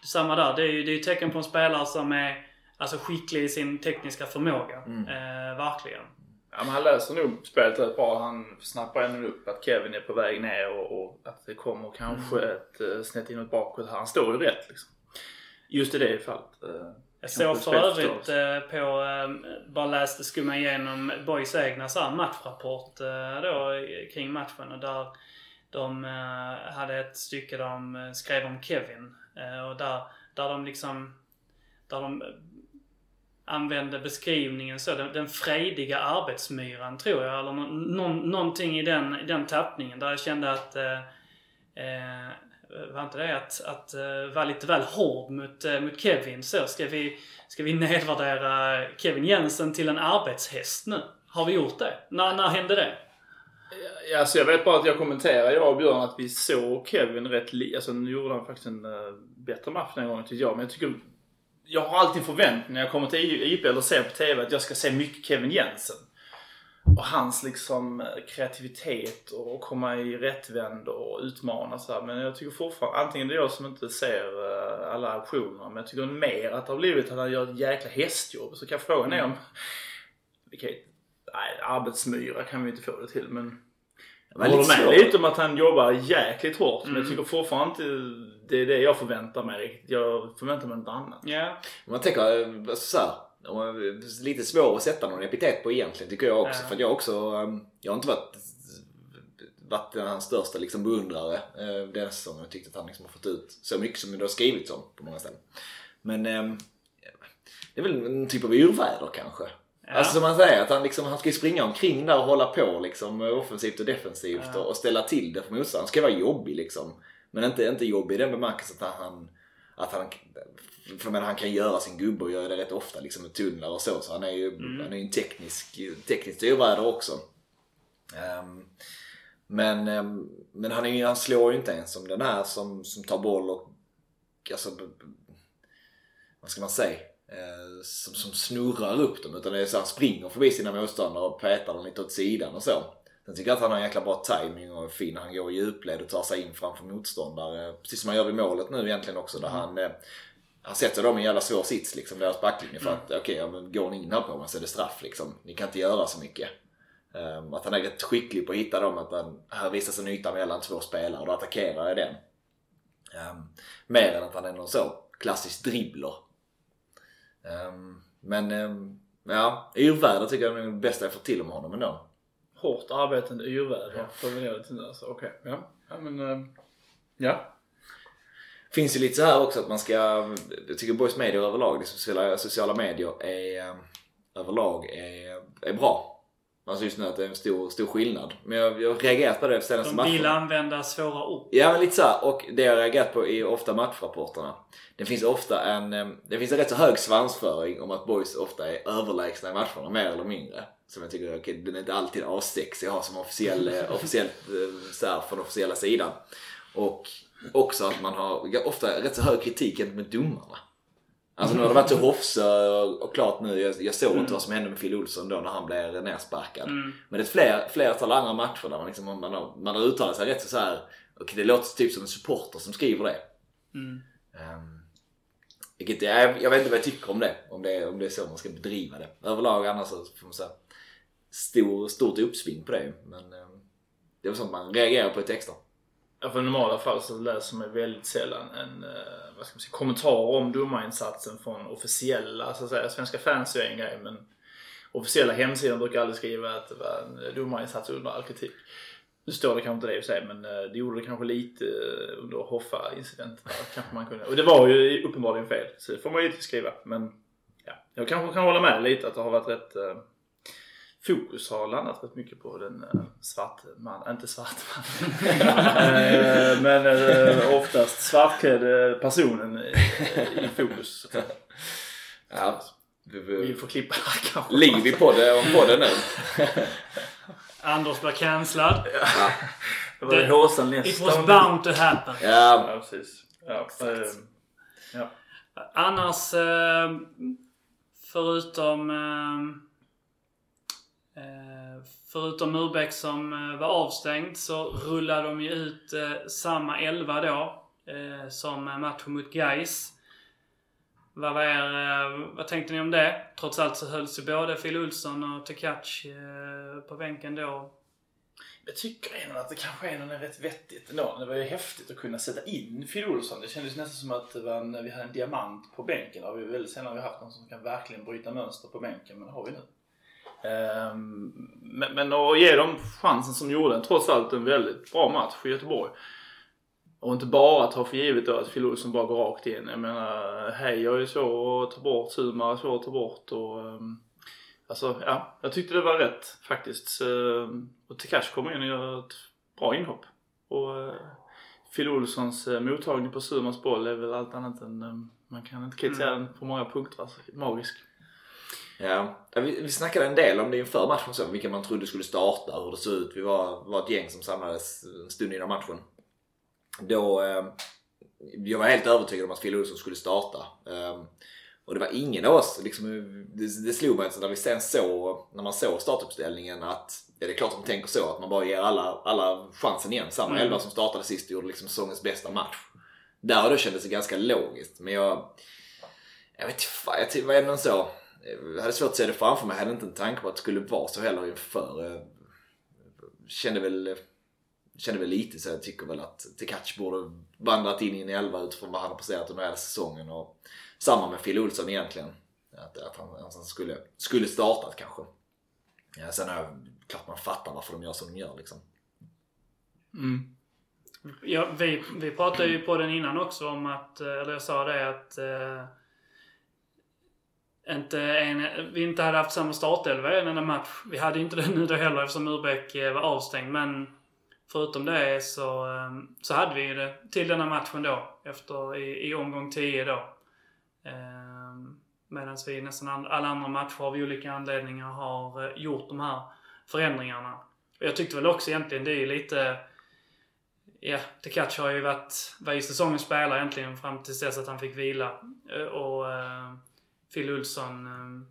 samma där. Det är ju det är ju tecken på en spelare som är alltså, skicklig i sin tekniska förmåga. Mm. Eh, verkligen. Ja, men han läser nog spelet rätt bra. Han snappar ändå upp att Kevin är på väg ner och, och att det kommer kanske Mm. ett uh, snett inåt bakåt. Han står ju rätt liksom. Just i det fallet. eh, Jag såg för övrigt eh, på, eh, bara läste, skumma igenom Boys egna så här matchrapport eh, då kring matchen och där de eh, hade ett stycke där de eh, skrev om Kevin eh, och där, där de liksom, där de eh, använde beskrivningen så, den, den frejdiga arbetsmyran tror jag, eller no, no, någonting i den, i den tappningen där jag kände att eh, eh, var inte det att, att uh, vara lite väl hård mot, uh, mot Kevin så? Ska vi, ska vi nedvärdera Kevin Jensen till en arbetshäst nu? Har vi gjort det? När, när hände det? Ja, alltså jag vet bara att jag kommenterade, jag och Björn, att vi såg Kevin rätt li... Alltså nu gjorde han faktiskt en uh, bättre match den gången tycker jag. Men jag tycker... Jag har alltid förväntningar när jag kommer till IP eller ser på TV att jag ska se mycket Kevin Jensen. Och hans liksom eh, kreativitet och komma i rättvänd och utmana så här. Men jag tycker fortfarande, antingen det är jag som inte ser eh, alla aktionerna, men jag tycker mer att det har blivit att han gör ett jäkla hästjobb. Så kan frågan är om... Okej, nej, arbetsmyra kan vi inte få det till men... Jag håller med lite om att han jobbar jäkligt hårt men jag Mm. tycker fortfarande inte det är det jag förväntar mig riktigt. Jag förväntar mig något annat. Ja. Om man tänker eh, så här, lite svår att sätta någon epitet på egentligen tycker jag också. Ja. För jag också, um, jag har inte varit, varit hans största liksom beundrare eh, den säsongen. Jag tyckte att han liksom har fått ut så mycket som det har skrivits om på många ställen. Men ehm, det är väl en typ av urväder kanske. Ja. Alltså som man säger, att han, liksom, han ska ju springa omkring där och hålla på liksom, offensivt och defensivt Ja. och, och ställa till det för motståndaren. Han ska vara jobbig liksom. Men inte, inte jobbig i den bemärkelsen att han, att han för menar, han kan göra sin gubbe och gör det rätt ofta liksom med tunnlar och så. Så han är ju, Mm. han är en teknisk, teknisk urväder också. Ehm, men, ehm, men han, är, han slår ju inte ens som den här som, som tar boll och alltså, vad ska man säga? Eh, som, som snurrar upp dem. Utan det är så han springer förbi sina motståndare och petar dem lite åt sidan och så. Sen tycker jag att han har en jäkla bra timing och är fin han går i djupled och tar sig in framför motståndare. Precis som han gör vid målet nu egentligen också. Där han, eh, han sätter dem i en jävla svår sits liksom, deras backlinje. För att okej, ja, men går ni in här på mig så är det straff liksom. Ni kan inte göra så mycket. Um, att han är rätt skicklig på att hitta dem. Att han, här visas en yta mellan två spelare och då attackerar jag den. Um, mer än att han är någon så klassisk dribbler. Um, Men ja, yrväder tycker jag är det bästa jag får till om honom ändå. Hårt arbetande yrväder formulerade till alltså. Okej, ja. Ja men, eh, ja. Finns ju lite så här också att man ska, jag tycker boys media överlag, liksom sociala, sociala medier är eh, överlag är, är bra. Alltså just nu att det är en stor, stor skillnad. Men jag, jag har reagerat på det senaste De vill matcherna. använda svåra ord. Ja men lite så här, och det jag har reagerat på är ofta matchrapporterna. Det finns ofta en, eh, det finns en rätt så hög svansföring om att boys ofta är överlägsna i matcherna, mer eller mindre. Som jag tycker, okej den är inte alltid A6 jag har som officiell, eh, officiellt eh, så här, från officiella sidan. Och också att man har ofta rätt så hög kritik gentemot domarna. Alltså nu har det varit så Hofsö och, klart nu, jag, jag såg inte vad som hände med Phil Olsson då när han blev nersparkad. Mm. Men det är ett fler, flertal andra matcher där man, liksom, man, har, man har uttalat sig rätt så, så här. och det låter typ som en supporter som skriver det. Mm. Um, vilket jag, jag vet inte vad jag tycker om det. Om det, om det är så man ska bedriva det. Överlag annars så får man säga stor, stort uppsving på det. Men eh, det var sånt man reagerar på i texter. Ja, för i normala fall så läser man väldigt sällan en eh, vad ska man säga, kommentar om domarinsatsen från officiella, så att säga. Svenska fans är en grej men officiella hemsidan brukar aldrig skriva att det var en eh, domarinsats under all kritik. Nu står det kanske inte det i och för sig men eh, det gjorde det kanske lite under Hoffa-incidenten. Kanske man kunde. Och det var ju uppenbarligen fel så det får man ju inte skriva. Men ja, jag kanske kan hålla med lite att det har varit rätt eh, Fokus har landat rätt mycket på den uh, svart man, inte svart man. Eh, men uh, oftast svartklädde personen i, i fokus. Ja, vi, Vi vi, får klippa här kanske. ligger vi på det, på det nu? Anders blir cancellad. Ja. Det var Håsan It nästa. was bound to happen. Ja, Ja, precis. Ja, eh, ja. Annars, eh, förutom eh, eh, förutom Murbeck som eh, var avstängd så rullade de ju ut eh, samma elva då eh, som matchen mot Gais. Vad, var er, vad tänkte ni om det? Trots allt så hölls ju både Phil Olsson och Tekac på bänken då. Jag tycker ändå att det kanske ändå är rätt vettigt ändå. Det var ju häftigt att kunna sätta in Phil Olsson. Det kändes nästan som att en, vi hade en diamant på bänken. Det har vi väldigt sällan vi haft någon som kan verkligen bryta mönster på bänken, men det har vi nu. Ehm, men, men att ge dem chansen som gjorde trots allt en väldigt bra match för Göteborg. Och inte bara ta för givet då att Phil Olsson bara går rakt in. Jag menar, Heijer är ju svår att ta bort, Sumar är svår att ta bort och um, Alltså, ja. Jag tyckte det var rätt faktiskt. Ehm, Och Tekash kommer in och gör ett bra inhopp. Och uh, Phil Olssons uh, mottagning på Sumars boll är väl allt annat än, man kan inte kritisera den på många punkter. Alltså, magisk. Ja, vi, vi snackade en del om det inför matchen så, vilka man trodde skulle starta, hur det såg ut. Vi var, var ett gäng som samlades en stund innan matchen. Då, eh, jag var helt övertygad om att Phil Olsson skulle starta. Eh, och det var ingen av oss, liksom, det, det slog mig alltså när vi sen såg, när man såg startuppställningen att ja, det är klart att de tänker så, att man bara ger alla, alla chansen igen. Samma Mm. elva som startade sist och gjorde liksom säsongens bästa match. Där och då kändes det ganska logiskt. Men jag, jag vet inte jag ty- var ändå så. Jag hade svårt att se det framför mig. Jag hade inte en tanke på att det skulle vara så heller inför. Jag kände väl, kände väl lite så jag tycker väl att Tekac borde vandrat in i en elva utifrån vad han har presterat under hela säsongen. Och samma med Phil Olsson egentligen. Att, att han, att han skulle, skulle startat kanske. Ja, sen är det klart man fattar varför de gör som de gör liksom. Mm. Ja, vi, vi pratade ju på den innan också om att, eh, eller jag sa det att eh, inte en, vi inte hade haft samma startelva i en enda match. Vi hade inte det nu då heller eftersom Urbeck eh, var avstängd. Men förutom det så, ehm, så hade vi ju det till denna matchen då. Efter, i, i omgång 10 då. Ehm, Medan vi i nästan alla andra matcher av olika anledningar har eh, gjort de här förändringarna. Och jag tyckte väl också egentligen det är lite Ja, Tekac har ju varit, var ju säsongens spelare egentligen fram tills dess att han fick vila. Eh, och ehm, Phil Olsson ehm,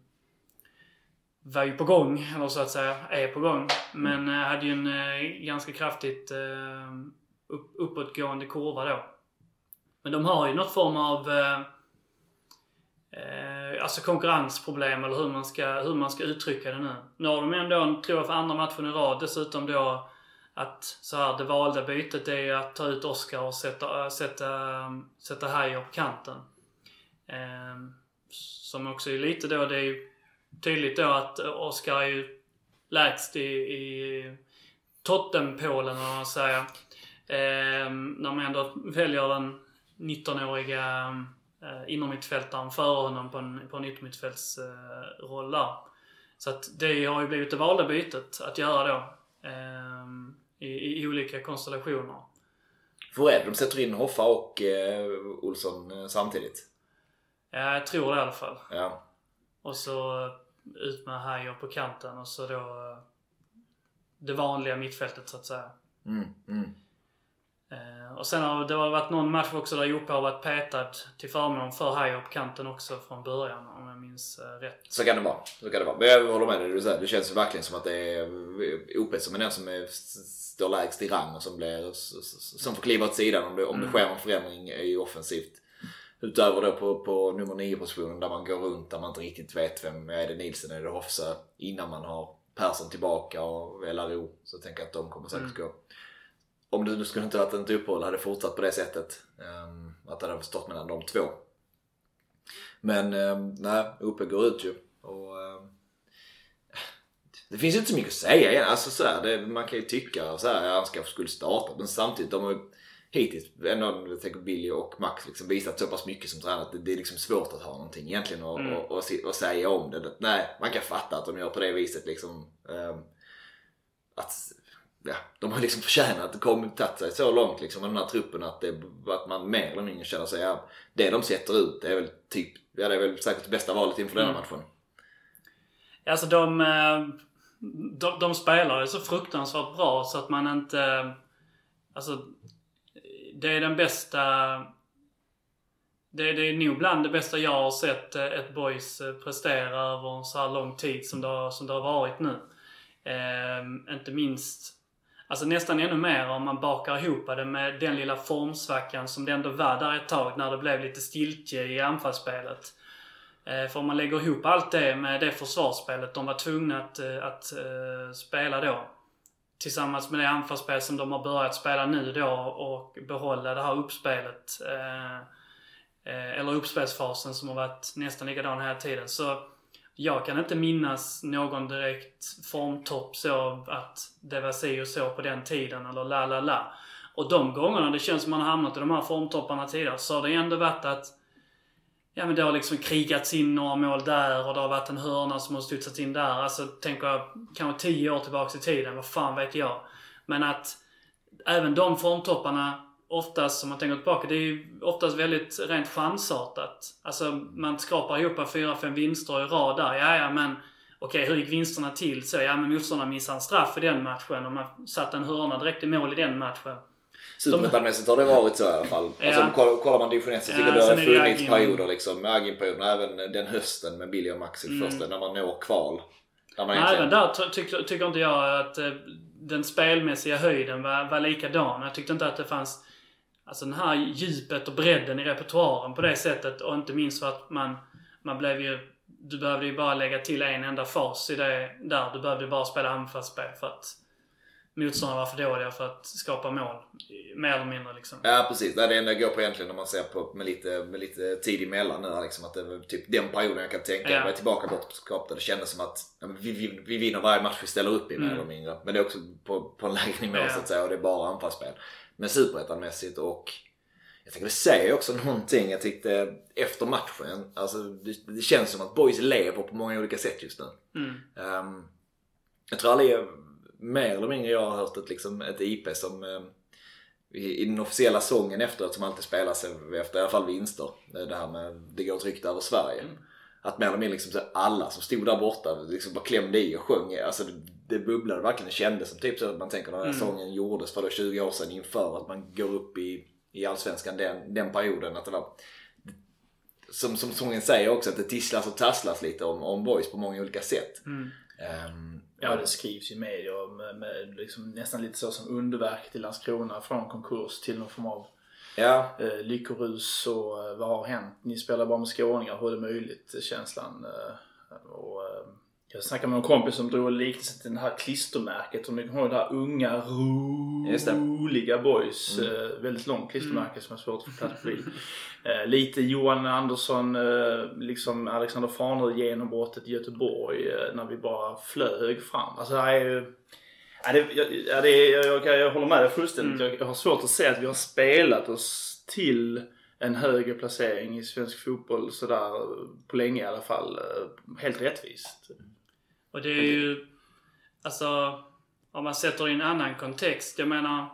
var ju på gång, eller så att säga, är på gång. Men eh, hade ju en eh, ganska kraftigt ehm, upp, uppåtgående kurva då. Men de har ju något form av eh, eh, alltså konkurrensproblem eller hur man, ska, hur man ska uttrycka det nu. Nu har de ändå, tror jag, för andra matchen i rad dessutom då att så här, det valda bytet är ju att ta ut Oscar och sätta, sätta, sätta Heijer på kanten. Ehm, som också är lite då, det är ju tydligt då att Oskar är ju lägst i, i tottenpålen, eller vad man säger. Eh, när man ändå väljer den 19-åriga eh, innermittfältaren före honom på en, på en yttermittfältsroll eh, där. Så att det har ju blivit det valda bytet att göra då. Eh, i, i, olika konstellationer. För är det de sätter in Hoffa och eh, Olsson eh, samtidigt? Ja, jag tror det i alla fall. Ja. Och så eh, ut med Hajer på kanten och så då eh, det vanliga mittfältet så att säga. Mm, mm. Eh, och sen har det varit någon match också där Joppe har varit petad till förmån för Hajer på kanten också från början om jag minns rätt. Så kan det vara. Så kan det vara. Men jag håller med dig du säger. Det känns verkligen som att det är OP som är den som är, står lägst i rang och som, blir, som får kliva åt sidan om det, om det mm. sker en förändring i offensivt. Utöver då på, på nummer 9 positionen där man går runt där man inte riktigt vet vem är det Nilsen, är det Hofsa innan man har Persson tillbaka och LRO. Så jag tänker att de kommer säkert mm. gå. Om det nu skulle inte varit ett uppehåll hade fortsatt på det sättet. Um, att det hade stått mellan de två. Men um, nej, Uppe går ut ju. Och, um, det finns inte så mycket att säga igen. Alltså, så här, det, man kan ju tycka att han skulle starta men samtidigt de har hittills, ändå, jag tänker Billy och Max liksom visat så pass mycket som tränare att det, det, är liksom svårt att ha någonting egentligen och, mm. och, och, och, säga om det. Nej, man kan fatta att de gör på det viset liksom. Um, att ja, de har liksom förtjänat att komma tagit sig så långt liksom med den här truppen att, det, att man mer eller mindre känner sig, ja, det de sätter ut det är väl typ, ja det är väl säkert det bästa valet inför mm. denna matchen. Alltså de, eh, de, de spelar ju så fruktansvärt bra så att man inte, alltså det är den bästa... Det, det är nog bland det bästa jag har sett eh, ett boys eh, prestera över en så här lång tid som det har, som det har varit nu. Eh, inte minst, alltså nästan ännu mer om man bakar ihop det med den lilla formsvackan som det ändå var där ett tag när det blev lite stiltje i anfallsspelet. Eh, för om man lägger ihop allt det med det försvarsspelet de var tvungna att, eh, att, att spela då tillsammans med det anfallsspel som de har börjat spela nu då och behålla det här uppspelet. Eh, eh eller uppspelsfasen som har varit nästan likadan hela tiden. Så jag kan inte minnas någon direkt formtopp så att det var si och så på den tiden eller la la la. Och de gångerna det känns som man har hamnat i de här formtopparna tidigare så har det ändå varit att ja men det har liksom krigats in några mål där och det har varit en hörna som har studsat in där. Alltså tänker jag kanske tio år tillbaks i tiden, vad fan vet jag. Men att även de formtopparna oftast, om man tänker tillbaka, det är ju oftast väldigt rent chansartat. Alltså man skrapar ihop fyra, fem vinster i rad där. Ja, ja men okej, hur gick vinsterna till? Så ja, men motståndaren missade en straff i den matchen och man satte en hörna direkt i mål i den matchen. Superettan-mässigt har det varit så i alla fall. Ja. Alltså, kollar, man division 1 så tycker jag ja, det har funnits perioder liksom. Agin-perioden även den hösten med Billy och Maxi mm. första, när man når kval. Där man egentligen... Även där tycker, tycker inte jag att eh, den spelmässiga höjden var, var likadan. Jag tyckte inte att det fanns alltså den här djupet och bredden i repertoaren på det sättet. Och inte minst för att man, man blev ju... Du behövde ju bara lägga till en enda fas i det där. Du behövde bara spela anfallsspel för att motståndarna var för dåliga för att skapa mål. Mer eller mindre liksom. Ja precis. Det är det enda jag går på egentligen när man ser på med lite, med lite tid emellan nu. Liksom, att det var typ den perioden jag kan tänka. Ja. Jag var tillbaka bortskap där det kändes som att ja, vi, vi, vi vinner varje match vi ställer upp i mm. mer eller mindre. Men det är också på, på en lägre nivå ja. så att säga och det är bara anfallsspel. Men superettanmässigt och jag tänker det säger också någonting jag tyckte efter matchen. Alltså det, det, känns som att boys lever på många olika sätt just nu. Mm. Um, jag tror aldrig mer eller mindre jag har hört ett, liksom, ett IP som eh, i, i den officiella sången efteråt som alltid spelas efter i alla fall vinster. Det här med det går tryggt över Sverige. Mm. Att mer eller mindre liksom, alla som stod där borta liksom bara klämde i och sjöng. Alltså det, det bubblade verkligen. Det kändes som typ så att man tänker när den här mm. sången gjordes för då 20 år sedan inför att man går upp i, i Allsvenskan den, den perioden. Att det var som, som sången säger också att det tisslas och tasslas lite om, om boys på många olika sätt. Mm. Um, ja, det skrivs i media med, med liksom nästan lite så som underverk till Landskrona från konkurs till någon form av ja. eh, lyckorus och eh, vad har hänt? Ni spelar bara med skåningar, hur är det möjligt? Känslan. Eh, och, eh, Jag snackade med en kompis som drog liknelsen till det här klistermärket. Som ni kommer ihåg det här unga, roliga boys. Mm. Eh, väldigt långt klistermärke som är svårt att få plats på. Eh, lite Johan Andersson, eh, liksom Alexander Farnerud genombrottet i Göteborg. Eh, när vi bara flög fram. Alltså det här är ju... Ja, det, jag, ja, det jag, jag, jag håller med dig fullständigt. Mm. Jag, jag har svårt att se att vi har spelat oss till en högre placering i svensk fotboll sådär på länge i alla fall. Eh, Helt rättvist. Och det är ju... Alltså, om man sätter in en annan kontext. Jag menar...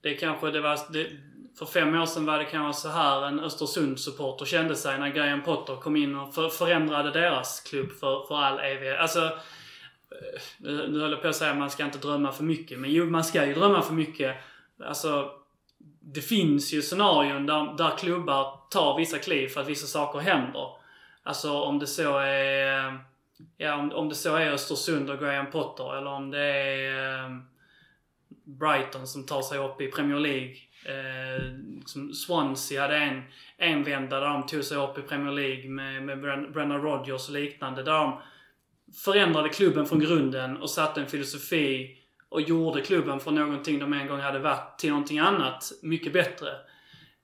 Det kanske det var... Det, för fem år sedan var det kanske så här en Östersund-supporter kände sig när Graham Potter kom in och för, förändrade deras klubb för, för all evighet. Alltså... Eh, nu, höll håller jag på att säga att man ska inte drömma för mycket. Men jo, man ska ju drömma för mycket. Alltså... Det finns ju scenarion där, där klubbar tar vissa kliv för att vissa saker händer. Alltså om det så är... Ja, om, om det så är Östersund och Graham Potter eller om det är eh, Brighton som tar sig upp i Premier League. Eh, liksom Swansea hade en, en vända där de tog sig upp i Premier League med, med Bren- Brennan Rodgers och liknande. Där de förändrade klubben från grunden och satte en filosofi och gjorde klubben från någonting de en gång hade varit till någonting annat mycket bättre.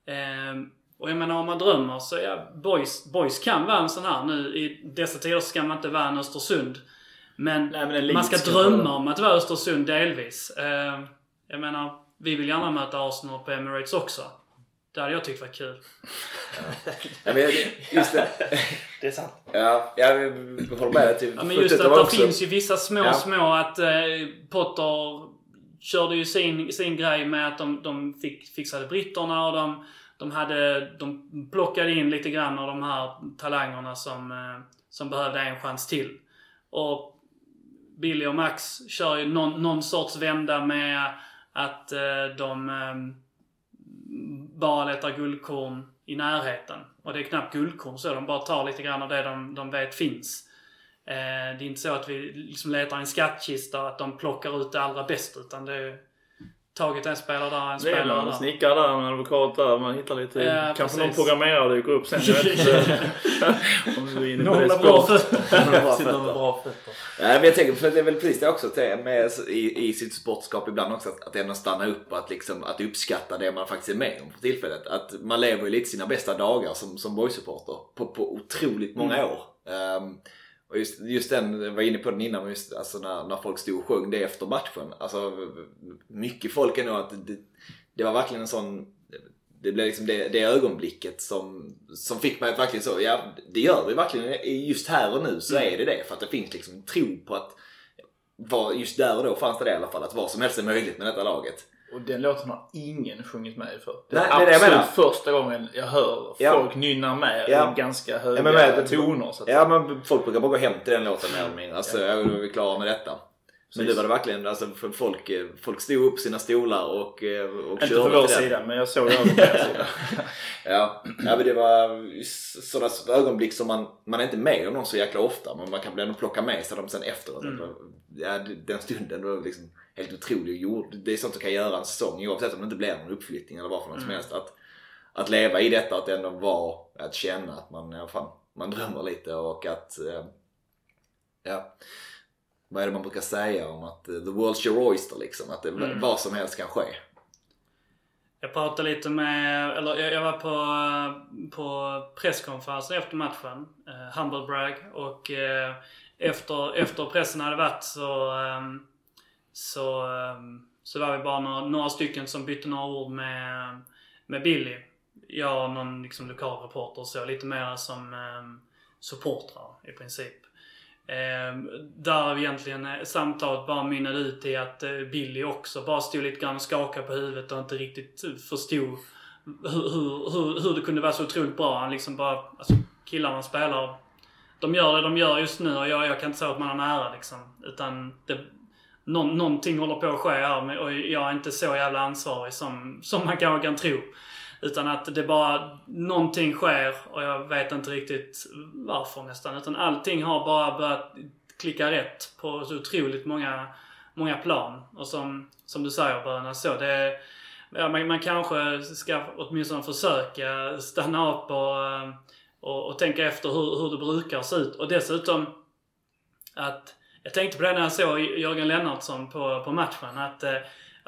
Eh, och jag menar om man drömmer så ja, boys, boys kan vara en sån här. Nu i dessa tider ska man inte vara en Östersund. Men, Nej, men man ska drömma om att vara Östersund delvis. Eh, jag menar, vi vill gärna möta Arsenal på Emirates också. Det hade jag tyckt var kul. Ja, men just det. Det är sant. Ja, jag håller med till Ja, men just att det också- finns ju vissa små, Ja. små att eh, Potter körde ju sin, sin grej med att de, de fick, fixade britterna och de, de hade, de plockade in lite grann av de här talangerna som, eh, som behövde en chans till. Och Billy och Max kör ju någon, någon sorts vända med att eh, de eh, bara letar guldkorn i närheten. Och det är knappt guldkorn så, de bara tar lite grann av det de, de vet finns. Eh, det är inte så att vi liksom letar i en skattkista och att de plockar ut det allra bästa utan det är tagit en spelare där, en Det är spelare där. snickare där, en advokat där, man hittar lite... Ja, kanske precis. någon programmerare dyker upp sen. Jag vet inte. Om du är inne på Någon det har bra fötter. Ja, men jag tänker, för det är väl precis det också med i, i sitt sportskap ibland också, att, att ändå stanna upp och att, liksom, att uppskatta det man faktiskt är med om för tillfället. Att man lever ju lite sina bästa dagar som, som boysupporter på, på otroligt många Mm. år. Ehm, och just, just den, jag var inne på den innan, men just alltså när, när folk stod och sjöng det efter matchen. Alltså mycket folk ändå att det, det var verkligen en sån det blev liksom det, det ögonblicket som, som fick mig att verkligen så, ja det gör vi verkligen just här och nu så Mm. är det det. För att det finns liksom tro på att, var, just där och då fanns det det i alla fall, att vad som helst är möjligt med detta laget. Och den låten har ingen sjungit med i för. Det Nej, är det är det jag absolut menar. första gången jag hör Ja. folk nynna med Ja. i ganska höga Ja, men med- toner. Så att Ja men folk brukar bara gå hem till den låten mer eller mindre. Alltså ja. då är vi klara med detta. Men nu var det verkligen, alltså folk, eh, folk stod upp sina stolar och, eh, och Inte körde på vår sida, men jag såg det på sida. Ja, ja men det var sådana ögonblick som man, man är inte med om dem så jäkla ofta men man kan ändå plocka med sig dem sen efteråt. Mm. Ja, den stunden var liksom helt otrolig. Det är sånt du kan göra en säsong oavsett om det inte blir någon uppflyttning eller vad för något som Mm. helst. Att, att leva i detta, att ändå vara, att känna att man, ja, fan, man drömmer lite och att eh, ja, vad är det man brukar säga om att eh, the world's your oyster liksom. Att det, Mm. vad som helst kan ske. Jag pratade lite med, eller jag, var på, på presskonferensen efter matchen, eh, Humble Brag. Och eh, efter, efter pressen hade varit så, ehm, så, ehm, så var vi bara några, några stycken som bytte några ord med, med Billy. Jag och någon liksom, lokal reporter och så, lite mer som um, supportrar i princip. Ehm, där egentligen eh, samtalet bara mynnade ut i att eh, Billy också bara stod lite grann och skakade på huvudet och inte riktigt eh, förstod hur, hur, hur, hur det kunde vara så otroligt bra. Han liksom bara, alltså killarna spelar, de gör det de gör just nu och jag, jag kan inte säga att man har nära liksom. Utan det, någon, någonting håller på att ske här och jag är inte så jävla ansvarig som, som man kanske kan tro. Utan att det bara, någonting sker och jag vet inte riktigt varför nästan. Utan allting har bara börjat klicka rätt på så otroligt många, många plan. Och som, som du säger Böna, så det Ja, man, man kanske ska åtminstone försöka stanna upp och, och, och tänka efter hur, hur det brukar se ut. Och dessutom att jag tänkte på det när jag såg Jörgen Lennartsson på, på matchen. Att, eh,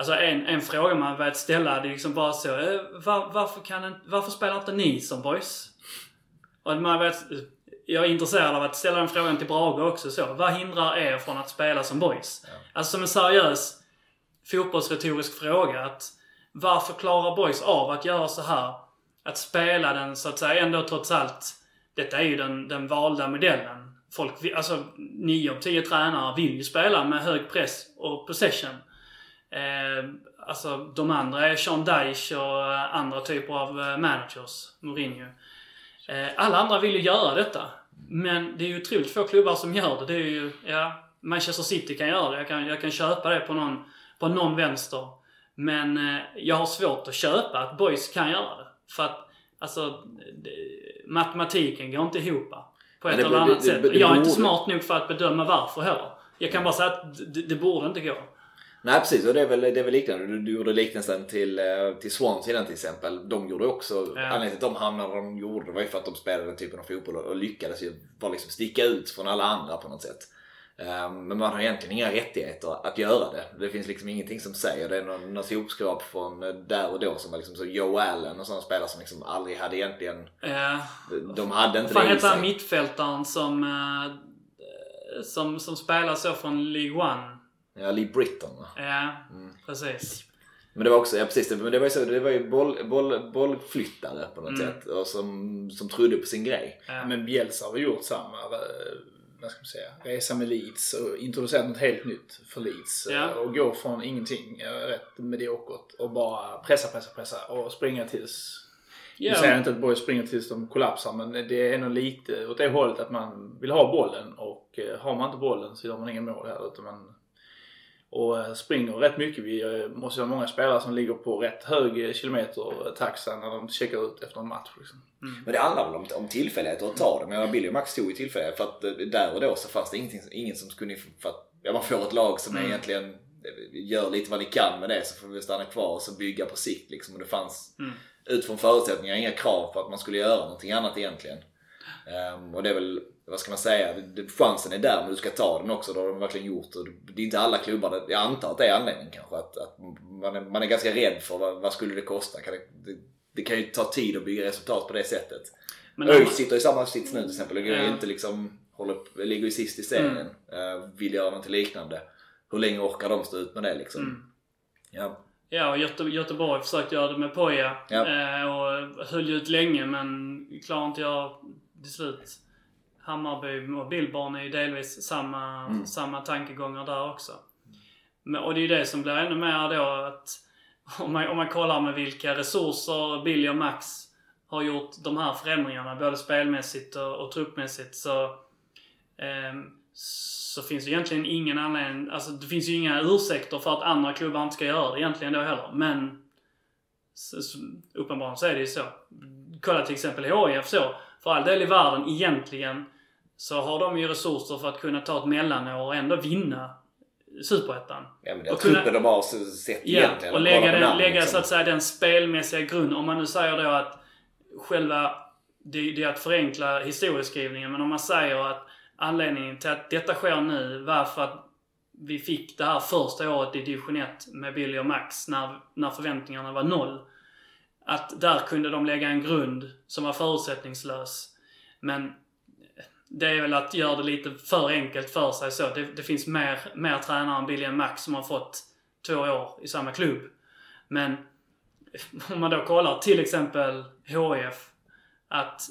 alltså en, en fråga man velat ställa det är liksom bara så. Eh, var, varför, kan, varför spelar inte ni som boys? Och man vet, jag är intresserad av att ställa den frågan till Brage också. Så. Vad hindrar er från att spela som boys? Ja. Alltså som en seriös fotbollsretorisk fråga. att Varför klarar boys av att göra så här? Att spela den så att säga ändå trots allt. Detta är ju den, den valda modellen. Folk, alltså 9 av 10 tränare vill ju spela med hög press och possession. Eh, alltså de andra är Sean Dyche och andra typer av eh, managers. Mourinho. Eh, alla andra vill ju göra detta. Men det är ju otroligt få klubbar som gör det. Det är ju, ja, Manchester City kan göra det. Jag kan, jag kan köpa det på någon, på någon vänster. Men eh, jag har svårt att köpa att boys kan göra det. För att, alltså, det, matematiken går inte ihop på ett eller annat sätt. jag är inte smart nog för att bedöma varför heller. Jag kan bara säga att det, det borde inte gå. Nej precis och det är väl, det är väl liknande. Du, du gjorde liknelsen till, eh, till Swansea till exempel. De gjorde också, ja. anledningen till att de hamnade där de gjorde var ju för att de spelade den typen av fotboll och, och lyckades ju bara liksom sticka ut från alla andra på något sätt. Um, men man har egentligen inga rättigheter att göra det. Det finns liksom ingenting som säger det. är någon, något hopskrap från där och då som var liksom så Joe Allen och sådana spelare som liksom aldrig hade egentligen... Ja. De hade inte Fan det heter han mittfältaren som, uh, som, som spelar så från League One? Ja, Lee Britton Ja, mm. precis. Men det var också, ja precis, men det var ju, så, det var ju boll, boll, bollflyttare på något mm. sätt. Och som, som trodde på sin grej. Ja. Men Bielsa har gjort samma eh, vad ska man säga, resa med Leeds och introducerat något helt nytt för Leeds. Ja. Eh, och gå från ingenting, eh, rätt mediokert och bara pressa, pressa, pressa och springa tills Yeah. Nu säger jag inte att Boys springer tills de kollapsar men det är nog lite åt det hållet att man vill ha bollen och har man inte bollen så gör man ingen mål här utan man och eh, springer rätt mycket. Vi eh, måste ha många spelare som ligger på rätt hög kilometer-taxa när de checkar ut efter en match. Liksom. Mm. Men det handlar väl om, om tillfälligheter att ta det. Men Billy och Max stod i tillfällighet för att eh, där och då så fanns det ingenting, ingen som skulle... För att ja, man får ett lag som mm. egentligen gör lite vad ni kan med det så får vi stanna kvar och så bygga på sikt liksom. Och det fanns mm. utifrån förutsättningar inga krav på att man skulle göra någonting annat egentligen. Um, och det är väl vad ska man säga, chansen är där men du ska ta den också. Det har de verkligen gjort. Och det är inte alla klubbar, jag antar att det är anledningen kanske. Att, att man, är, man är ganska rädd för vad, vad skulle det kosta. Kan det, det, det, kan ju ta tid att bygga resultat på det sättet. ÖIS sitter i samma sits nu till exempel. Och ja. inte liksom, håller, ligger ju sist i serien. Mm. Uh, vill göra något liknande. Hur länge orkar de stå ut med det liksom? Mm. Ja. Ja, och Göte Göteborg försökte göra det med Poja. Ja. Eh, och höll ut länge men klarade inte göra till slut. Hammarby och Billborn är ju delvis samma, mm. samma tankegångar där också. Men, och det är ju det som blir ännu mer då att om man, om man kollar med vilka resurser Billy och Max har gjort de här förändringarna, både spelmässigt och, och truppmässigt, så, eh, så finns det egentligen ingen anledning, alltså det finns ju inga ursäkter för att andra klubbar inte ska göra det egentligen då heller. Men så, så, uppenbarligen så är det ju så. Kolla till exempel HIF så. För all del i världen egentligen så har de ju resurser för att kunna ta ett mellanår och ändå vinna Superettan. Ja men det har truppen de har sett ja, egentligen. och lägga, den, lägga liksom. så att säga den spelmässiga grunden. Om man nu säger då att själva, det, det är att förenkla historieskrivningen, men om man säger att anledningen till att detta sker nu var för att vi fick det här första året i division 1 med Billy och Max när, när förväntningarna var noll. Att där kunde de lägga en grund som var förutsättningslös. Men det är väl att göra det lite för enkelt för sig så. Det, det finns mer, mer tränare än Billian Max som har fått två år i samma klubb. Men om man då kollar till exempel HIF. Att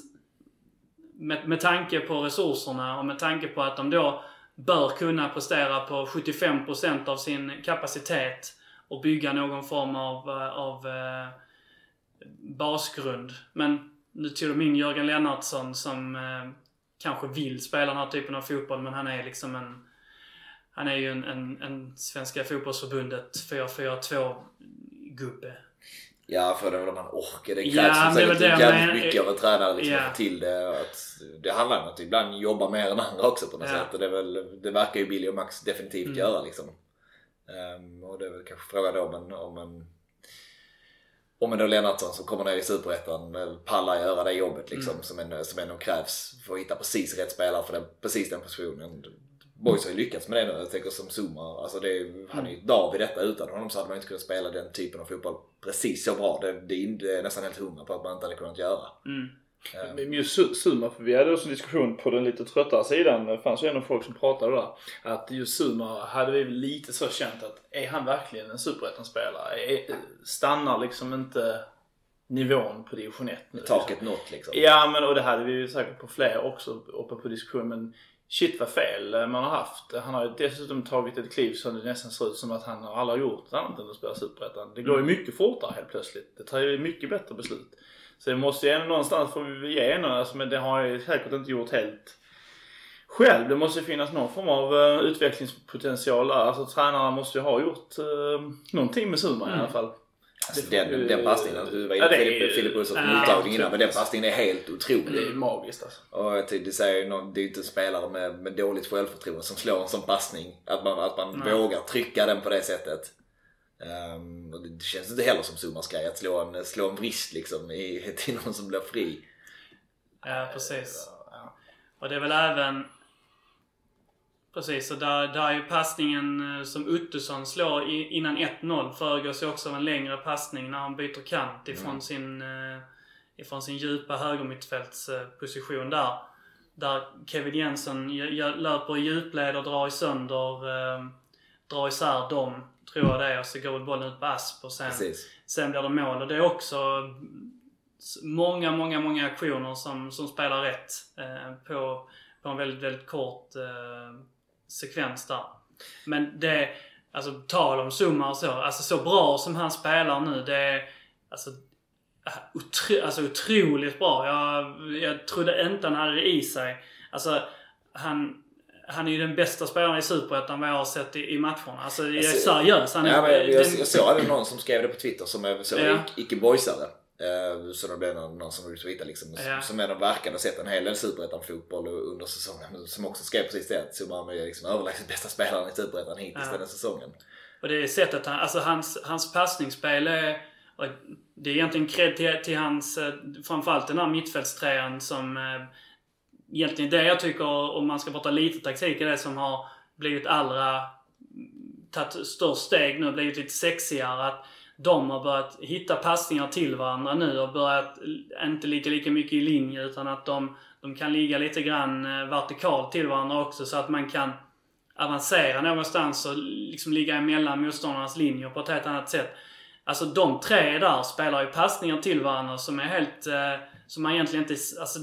med, med tanke på resurserna och med tanke på att de då bör kunna prestera på 75% av sin kapacitet och bygga någon form av, eh, av eh, basgrund. Men nu tog de in Jörgen Lennartsson som eh, kanske vill spela den här typen av fotboll men han är liksom en... Han är ju en, en, en Svenska fotbollsförbundet 4-4-2 gubbe. Ja, för det väl om man orkar. Det krävs ja, det det jävligt mycket av en tränare liksom ja. till det. Att det handlar om att ibland jobba mer än andra också på något ja. sätt. Och det, är väl, det verkar ju Billy och Max definitivt mm. göra liksom. Um, och det är väl kanske frågan om en, om en Med då Lennartsson som kommer ner i Superettan eh, pallar göra det jobbet liksom Mm. som, ändå, som ändå krävs för att hitta precis rätt spelare för den, precis den positionen. Boys har ju lyckats med det nu. Jag tänker som Zuma, alltså det, han är ju dag i detta. Utan honom så hade man inte kunnat spela den typen av fotboll precis så bra. Det, det är inte- det är nästan helt hundra på att man inte hade kunnat göra. Mm. Eh, Men just Suma, för vi hade också en diskussion på den lite tröttare sidan. Det fanns ju ändå folk som pratade där. Att just Suma hade vi lite så känt att är han verkligen en superettan-spelare? Stannar liksom inte nivån på division 1 nu? liksom? Taket nått liksom. Ja men och det hade vi ju säkert på fler också uppe på diskussion men shit vad fel man har haft. Han har ju dessutom tagit ett kliv som det nästan ser ut som att han har aldrig gjort annat än att spela Superettan. Det går ju mycket fortare helt plötsligt. Det tar ju mycket bättre beslut. Så det måste ju ändå någonstans få vi ge honom, alltså, men det har jag ju säkert inte gjort helt själv. Det måste ju finnas någon form av uh, utvecklingspotential där. Alltså tränarna måste ju ha gjort uh, någonting med Suma i alla fall. Alltså, den, ju- den passningen, du var inne på Filip, Filip Olssons Ja, mottagning innan, men den passningen är helt Det är otrolig. magiskt alltså. Och det säger ju någon, det är ju inte en spelare med, med dåligt självförtroende som slår en sån passning. Att man, att man Nej. vågar trycka den på det sättet. Ehm, och det, känns inte heller som Sumas grej att slå en, slå en vrist liksom i, till någon som blir fri. Ja, precis. Och det är väl även... Precis, och där, där är ju passningen eh, som Ottosson slår innan 1-0 föregås ju också av en längre passning när han byter kant ifrån sin, eh, ifrån sin djupa högermittfältsposition där. Där Kevin Jensen löper i djupled och drar sönder, eh, drar isär dem, tror jag det är. Och så går bollen ut på Asp och sen Precis. Sen blir det mål och det är också många, många, många aktioner som, som spelar rätt eh, på, på en väldigt, väldigt kort eh, sekvens där. Men det, alltså tal om Zuma och så, alltså så bra som han spelar nu, det är alltså, otro, alltså otroligt bra. Jag, jag trodde inte han hade det i sig. Alltså, han, han är ju den bästa spelaren i Superettan vad jag har sett i, i matcherna. Alltså, jag är seriös. Han är, Ja, men jag, jag, den- jag såg även någon som skrev det på Twitter som är så Ja. icke-boysare. Eh, Så det blev någon, någon som retweetade liksom. Ja. Som ändå verkade ha sett en hel del Superettan-fotboll under säsongen. Som också skrev precis det att Zuma är liksom överlägset bästa spelaren i Superettan hittills Ja. den här säsongen. Och det är sättet han, alltså hans, hans passningsspel är, det är egentligen cred till, till hans, eh, framförallt den här mittfältstrean som, eh, egentligen det jag tycker, om man ska prata lite taktik, är det som har blivit allra, tagit störst steg nu, blivit lite sexigare. Att de har börjat hitta passningar till varandra nu och börjat inte ligga lika mycket i linje utan att de, de kan ligga lite grann eh, vertikalt till varandra också så att man kan avancera någonstans och liksom ligga emellan motståndarnas linjer på ett helt annat sätt. Alltså de tre där spelar ju passningar till varandra som är helt... Eh, som man egentligen inte, alltså,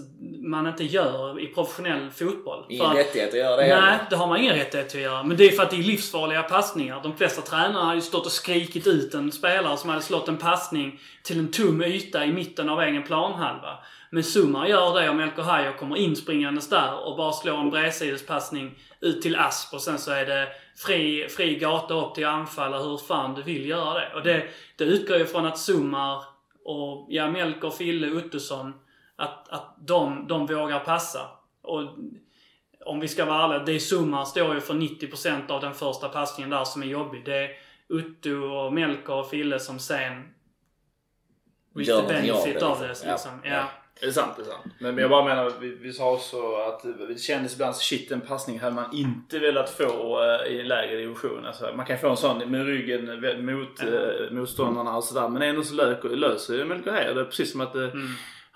man inte gör i professionell fotboll. Ingen rättighet att göra det Nej, heller. det har man ingen rättighet att göra. Men det är för att det är livsfarliga passningar. De flesta tränare hade ju stått och skrikit ut en spelare som hade slått en passning till en tom yta i mitten av egen planhalva. Men Sumar gör det och Melker Hajer kommer inspringandes där och bara slår en bredsidespassning ut till Asp och sen så är det fri, fri gata upp till anfall hur fan du vill göra det. Och det, det utgår ju från att Sumar och ja, Melker, Fille, Ottosson att, att de, de vågar passa. Och om vi ska vara ärliga, det är Sumar står ju för 90% av den första passningen där som är jobbig. Det är Utto och Melker och Fille som sen Gör the någonting av benefit det, av det. liksom. Liksom. Ja. Ja. Det är sant, det är sant. Men, jag bara menar, vi, vi sa också att det kändes ibland så shit en passning hade man inte velat få eh, i en lägre division. Alltså, man kan få en sån med ryggen vä- mot eh, motståndarna och sådär. Men ändå så lök, löser Melker här. Det är precis som att eh, Mm.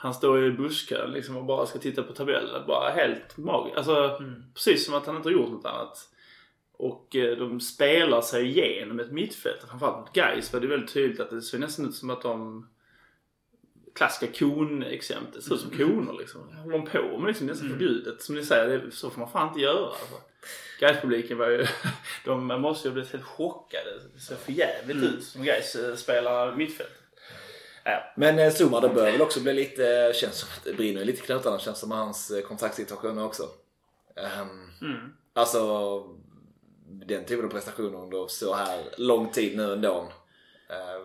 Han står i buskar liksom och bara ska titta på tabellen. Bara helt magiskt. Alltså Mm. precis som att han inte har gjort något annat. Och eh, de spelar sig igenom ett mittfält. Framförallt mot Gais var det väldigt tydligt att det såg nästan ut som att de klassiska kon-exemplet. Det ser ut som koner liksom. Håller de på med liksom? Nästan förbjudet. Som ni säger, det, så får man fan inte göra. Alltså. Gais-publiken var ju... De måste ju ha blivit helt chockade. Det ser för jävligt ut som Gais eh, spelar mittfält. Men eh, Zuma, det bör väl också bli lite, känns som att det brinner lite knutarna känns som hans eh, kontraktssituation också. Ehm, Mm. Alltså den typen av prestationer under så här lång tid nu ändå. Eh,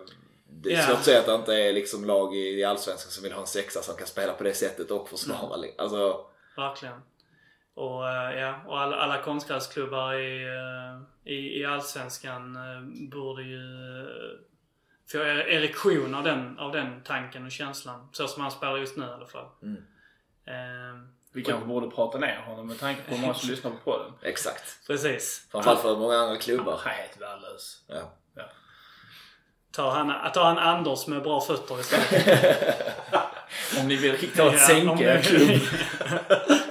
Det är Ja. svårt att säga att det inte är liksom lag i Allsvenskan som vill ha en sexa som kan spela på det sättet och försvara. Mm. Alltså, Verkligen. Och, eh, ja, och alla, alla konstgräsklubbar i, eh, i, i Allsvenskan eh, borde ju eh, får er- erektion av den, av den tanken och känslan. Så som han spelar just nu i alla fall. Mm. Ehm, Vi kanske borde prata ner honom med tanke på hur många som lyssnar på podden. Exakt. precis. Framförallt för många andra klubbar. Han är helt värdelös. Ja. Tar han, tar han Anders med bra fötter istället. Om ni vill riktigt ha ett Ja, sänke klubb.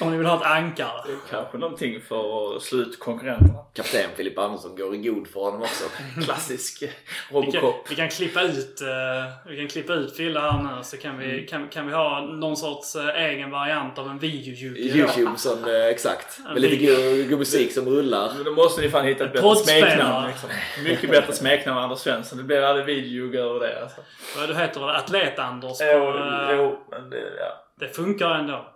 Om ni vill ha ett ankare. Det är kanske någonting för att slå ut konkurrenterna. Kapten Filip Andersson går i god för honom också. Klassisk Vi kan, Robocop. vi kan klippa ut, eh, vi kan klippa ut Fille här nu så kan vi, kan, kan vi ha någon sorts eh, egen variant av en video Youtube som, eh, exakt. Med lite god, god musik som rullar. Men då måste ni fan hitta ett bättre smeknamn. Liksom. Mycket bättre smeknamn än Anders Svensson. Det blir aldrig videoljugare över det alltså. Vad du heter det? Atlet-Anders. Jo, jo, men det, ja. Det funkar ändå.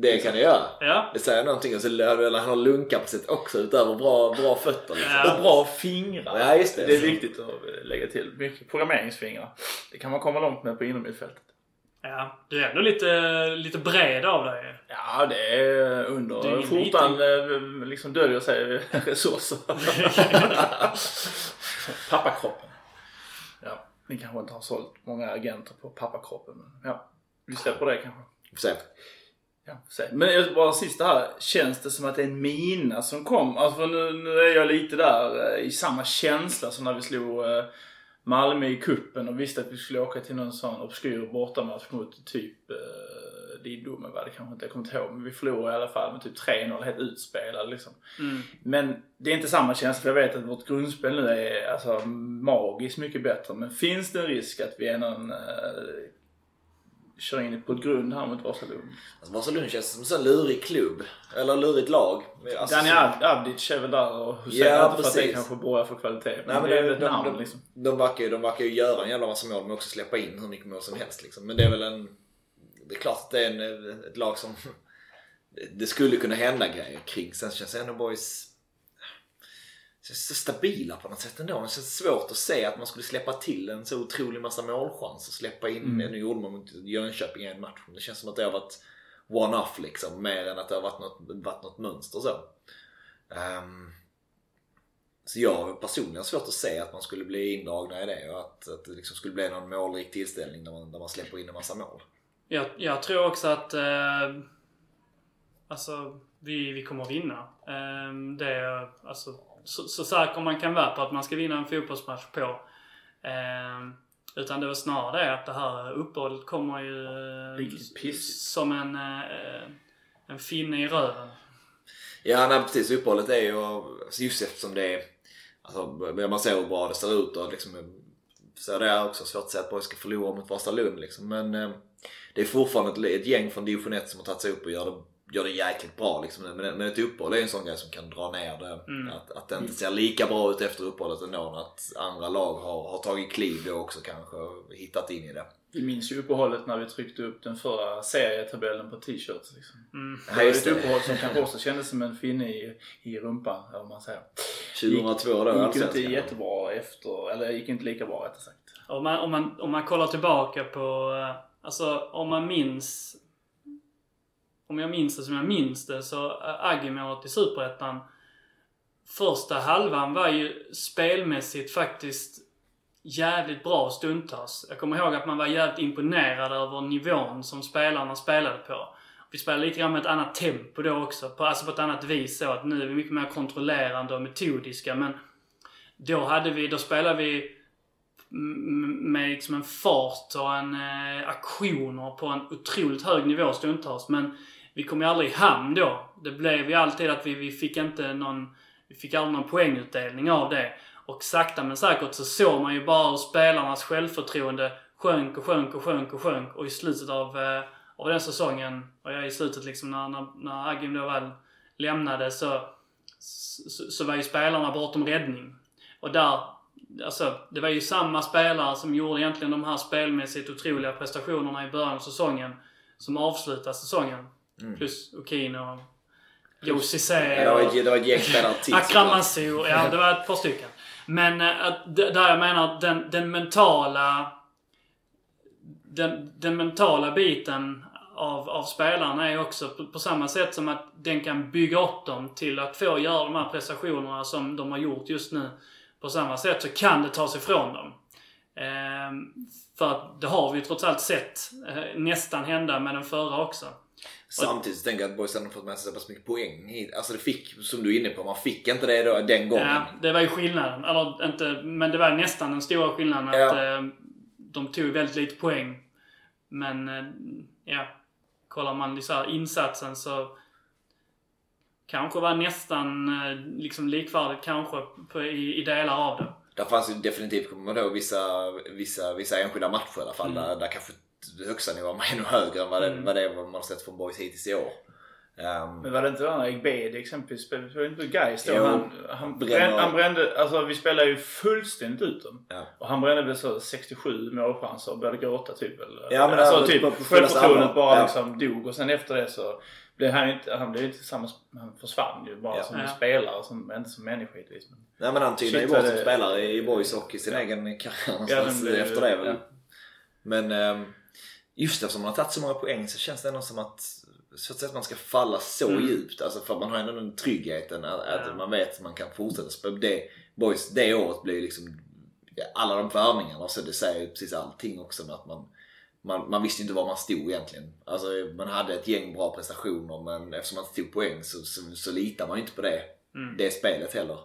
Det kan det göra. Ja. Det säger någonting. Och så, eller han har lungkapacitet också utöver bra, bra fötter. Liksom. Ja. Och bra fingrar. Ja, just det. Det är viktigt att lägga till. Mycket programmeringsfingrar. Det kan man komma långt med på inomhusfältet. Ja. Du är ändå lite, lite bred av dig. Ja, det är Det är under skjortan eh, liksom döljer sig resurser. Pappakroppen. Ja, ni kanske inte har sålt många agenter på pappakroppen. Men ja, vi släpper det kanske. Vi får se. Ja. Men jag- bara sista här. Känns det som att det är en mina som kom? Alltså nu, nu är jag lite där eh, i samma känsla som när vi slog eh, Malmö i kuppen och visste att vi skulle åka till någon sån obskyr bortamatch mot typ eh, Lindome var det kanske inte, jag kommer inte ihåg. Men vi förlorade i alla fall med typ 3-0, helt utspelade liksom. Mm. Men det är inte samma känsla för jag vet att vårt grundspel nu är alltså, magiskt mycket bättre. Men finns det en risk att vi är någon, eh, kör in på ett grund här mot Vasalund? Alltså, Vasalund känns som en sån lurig klubb. Eller lurigt lag. Alltså, Danny så- Abdic är väl där och Hussein, Ja, inte för att det precis. kanske borgar för kvalitet. Men, Nej, men det är väl ett de, namn de, liksom. de, verkar ju, de verkar ju göra en jävla massa mål men också släppa in hur mycket mål som helst. Liksom. Men det är väl en... Det är klart att det är en, ett lag som det skulle kunna hända grejer kring. Sen känns ändå boys så stabila på något sätt ändå. Det känns svårt att se att man skulle släppa till en så otrolig massa målchanser. Släppa in, Mm. nu gjorde man mot Jönköping i en match. Men det känns som att det har varit one-off liksom. Mer än att det har varit något, varit något mönster så. Ehm, så jag har personligen svårt att se att man skulle bli indragna i det och att, att det liksom skulle bli någon målrik tillställning där man, där man släpper in en massa mål. Jag, jag tror också att eh, alltså, vi, vi kommer att vinna. Eh, det är alltså, så, så säker man kan vara på att man ska vinna en fotbollsmatch på. Eh, utan det var snarare det att det här uppehållet kommer ju eh, som en, eh, en finne i röven. Ja, nej, precis. Uppehållet är ju alltså just eftersom det är alltså, man ser hur bra det ser ut och liksom så det är också svårt att säga att Borg ska förlora mot Vasalund liksom. Men eh, det är fortfarande ett, ett gäng från division 1 som har tagit sig upp och gör det, gör det jäkligt bra liksom. Men, men ett uppehåll är en sån grej som kan dra ner det. Mm. Att, att det inte ser lika bra ut efter uppehållet ändå. Att andra lag har, har tagit kliv då också kanske och hittat in i det. Vi minns ju uppehållet när vi tryckte upp den förra serietabellen på t-shirts. Liksom. Mm. Det var ett uppehåll som kanske också kändes som en finne i, i rumpan, eller vad man säger. 2002 då, Det gick ju inte jättebra efter, eller det gick inte lika bra rättare sagt. Om man, om, man, om man kollar tillbaka på... eh, Alltså om man minns... Om jag minns det som jag minns det så eh, i Superettan Första halvan var ju spelmässigt faktiskt jävligt bra stundtals. Jag kommer ihåg att man var jävligt imponerad över nivån som spelarna spelade på. Vi spelade lite grann med ett annat tempo då också. På, alltså på ett annat vis så att nu är vi mycket mer kontrollerande och metodiska men då hade vi, då spelade vi med liksom en fart och en eh, aktioner på en otroligt hög nivå stundtals. Men vi kom ju aldrig i hamn då. Det blev ju alltid att vi, vi fick inte någon, vi fick aldrig någon poängutdelning av det. Och sakta men säkert så såg man ju bara hur spelarnas självförtroende sjönk och sjönk och sjönk och sjönk. Och i slutet av, eh, av den säsongen, och i slutet liksom när, när, när Agim då väl lämnade så, så, så var ju spelarna bortom räddning. Och där, alltså det var ju samma spelare som gjorde egentligen de här spelmässigt otroliga prestationerna i början av säsongen som avslutade säsongen. Mm. Plus Okino, Joe Cissé Ja, det, var och ett, gäng spelare till. Akram Mansour. Ja, det var ett par stycken. Men eh, att, där jag menar den, den mentala... Den, den mentala biten av, av spelarna är också på, på samma sätt som att den kan bygga upp dem till att få göra de här prestationerna som de har gjort just nu. På samma sätt så kan det tas ifrån dem. Ehm, för att det har vi trots allt sett eh, nästan hända med den förra också. Samtidigt så tänker jag att Boys hade fått med sig så pass mycket poäng hit. Alltså det fick, som du är inne på, man fick inte det då den gången. Ja, det var ju skillnaden. Eller inte, men det var nästan den stora skillnaden att Ja. eh, de tog väldigt lite poäng. Men eh, ja, kollar man så här insatsen så kanske var nästan eh, liksom likvärdigt kanske på, i, i delar av det. Där fanns ju definitivt, kommer man ihåg, vissa, vissa, vissa enskilda matcher i alla fall där, där kanske högsta nivån var ännu högre än vad det, Mm. vad det är vad man har sett från Boys hittills i år. Ehm, Men var det inte den där Egbedi exempelvis? Spelade inte Gais då? Jo. Han, han, brände, han brände, alltså vi spelade ju fullständigt ut dem. Ja. Och han brände väl så 67 målchanser och började gråta typ. Eller, Ja, men alltså det- typ självförtroendet bara Ja. liksom dog. Och sen efter det så blev han ju inte, han blev ju inte samma, han försvann ju bara Ja. som Ja. spelare, som, inte som människa givetvis. Men, nej men han tynade ju bort som spelare i Boys och i sin egen karriär någonstans efter det väl. ja. Men ehm, just eftersom man har tagit så många poäng så känns det ändå som att så att man ska falla så Mm. djupt. Alltså för man har ändå den tryggheten att, att Ja. man vet att man kan fortsätta spela. Det, boys, det året blir liksom ja, alla de värvningarna så det säger ju precis allting också med att man man, man visste inte var man stod egentligen. Alltså, man hade ett gäng bra prestationer men eftersom man inte tog poäng så, så, så litar man ju inte på det, Mm. det spelet heller.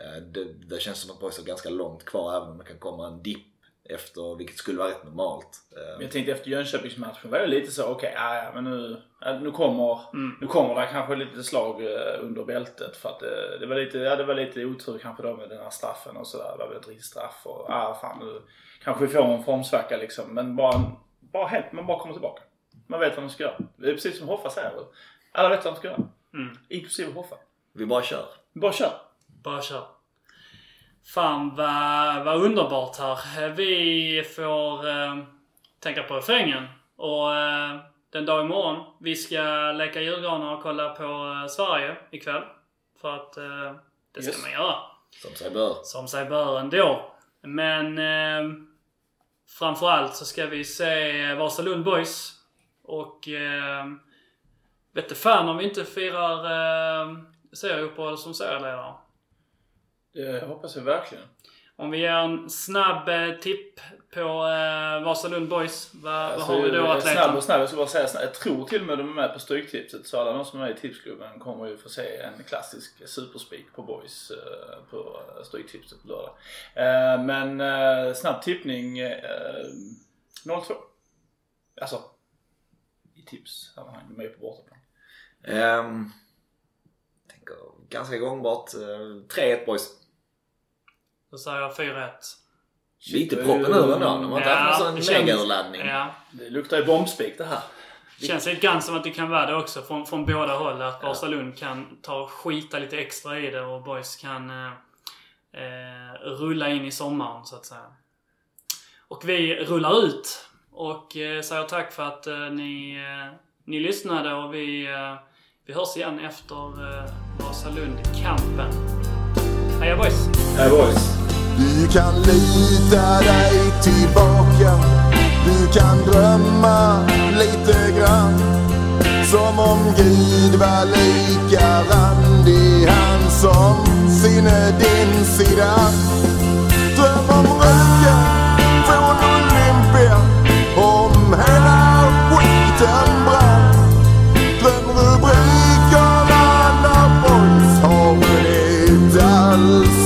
Eh, Det, det känns som att Boys har ganska långt kvar även om det kan komma en dipp efter, vilket skulle vara rätt normalt. Eh, men jag tänkte efter Jönköpingsmatchen var det lite så, okej, ja, ja, men nu, ja, nu kommer Mm. Nu kommer det kanske lite slag eh, under bältet för att det, det var lite, ja, det var lite otur kanske då med den här straffen och sådär. Det var väl ett straff och ah, fan nu kanske vi får en formsvacka liksom. Men bara, bara helt, man bara kommer tillbaka. Man vet vad man ska göra. Det är precis som Hoffa säger. Alla vet vad de ska göra. Mm. Inklusive Hoffa. vi bara kör. Bara kör. Bara kör. Fan vad, vad underbart här. Vi får eh, tänka på refrängen. Och eh, den dag imorgon, vi ska leka julgranar och kolla på eh, Sverige ikväll. För att eh, det ska Yes. man göra. Som sig bör. Som sig bör ändå. Men eh, framförallt så ska vi se Vasalund Boys. Och eh, vet fan om vi inte firar eh, serieuppehåll som serieledare. Det hoppas jag verkligen. Om vi ger en snabb eh, tipp på eh, Vasalund Boys. Vad, Alltså, vad har vi då att snabb leta? och snabb. Jag ska bara säga snabb. Jag tror till och med de är med på Stryktipset. Så alla de som är i tipsklubben kommer ju få se en klassisk superspik på Boys eh, på eh, Stryktipset på lördag. Eh, men eh, snabb tippning eh, 0-2. Alltså i tipssammanhang. De är ju på bortaplan. Um, tänker ganska gångbart. Uh, 3-1 boys. Då säger jag 4-1. Lite proppen nu ändå. De har inte haft det någon känns- megaurladdning. Ja. Det luktar ju bombspik det här. Känns lite grann som att det kan vara det också från, från båda håll. Att Vasalund kan ta och skita lite extra i det och Boys kan eh, eh, rulla in i sommaren så att säga. Och vi rullar ut och eh, säger tack för att eh, ni, eh, ni lyssnade och vi, eh, vi hörs igen efter eh, Vasalund-kampen. Heja boys! Hey boys. Du kan lita dig tillbaka. Du kan drömma lite grann. Som om Gud var lika randig Han som sinne din sida. Dröm om röken från Olympia. Om hela skiten brann. Drömrubrikerna när boys har vunnit allsvenskan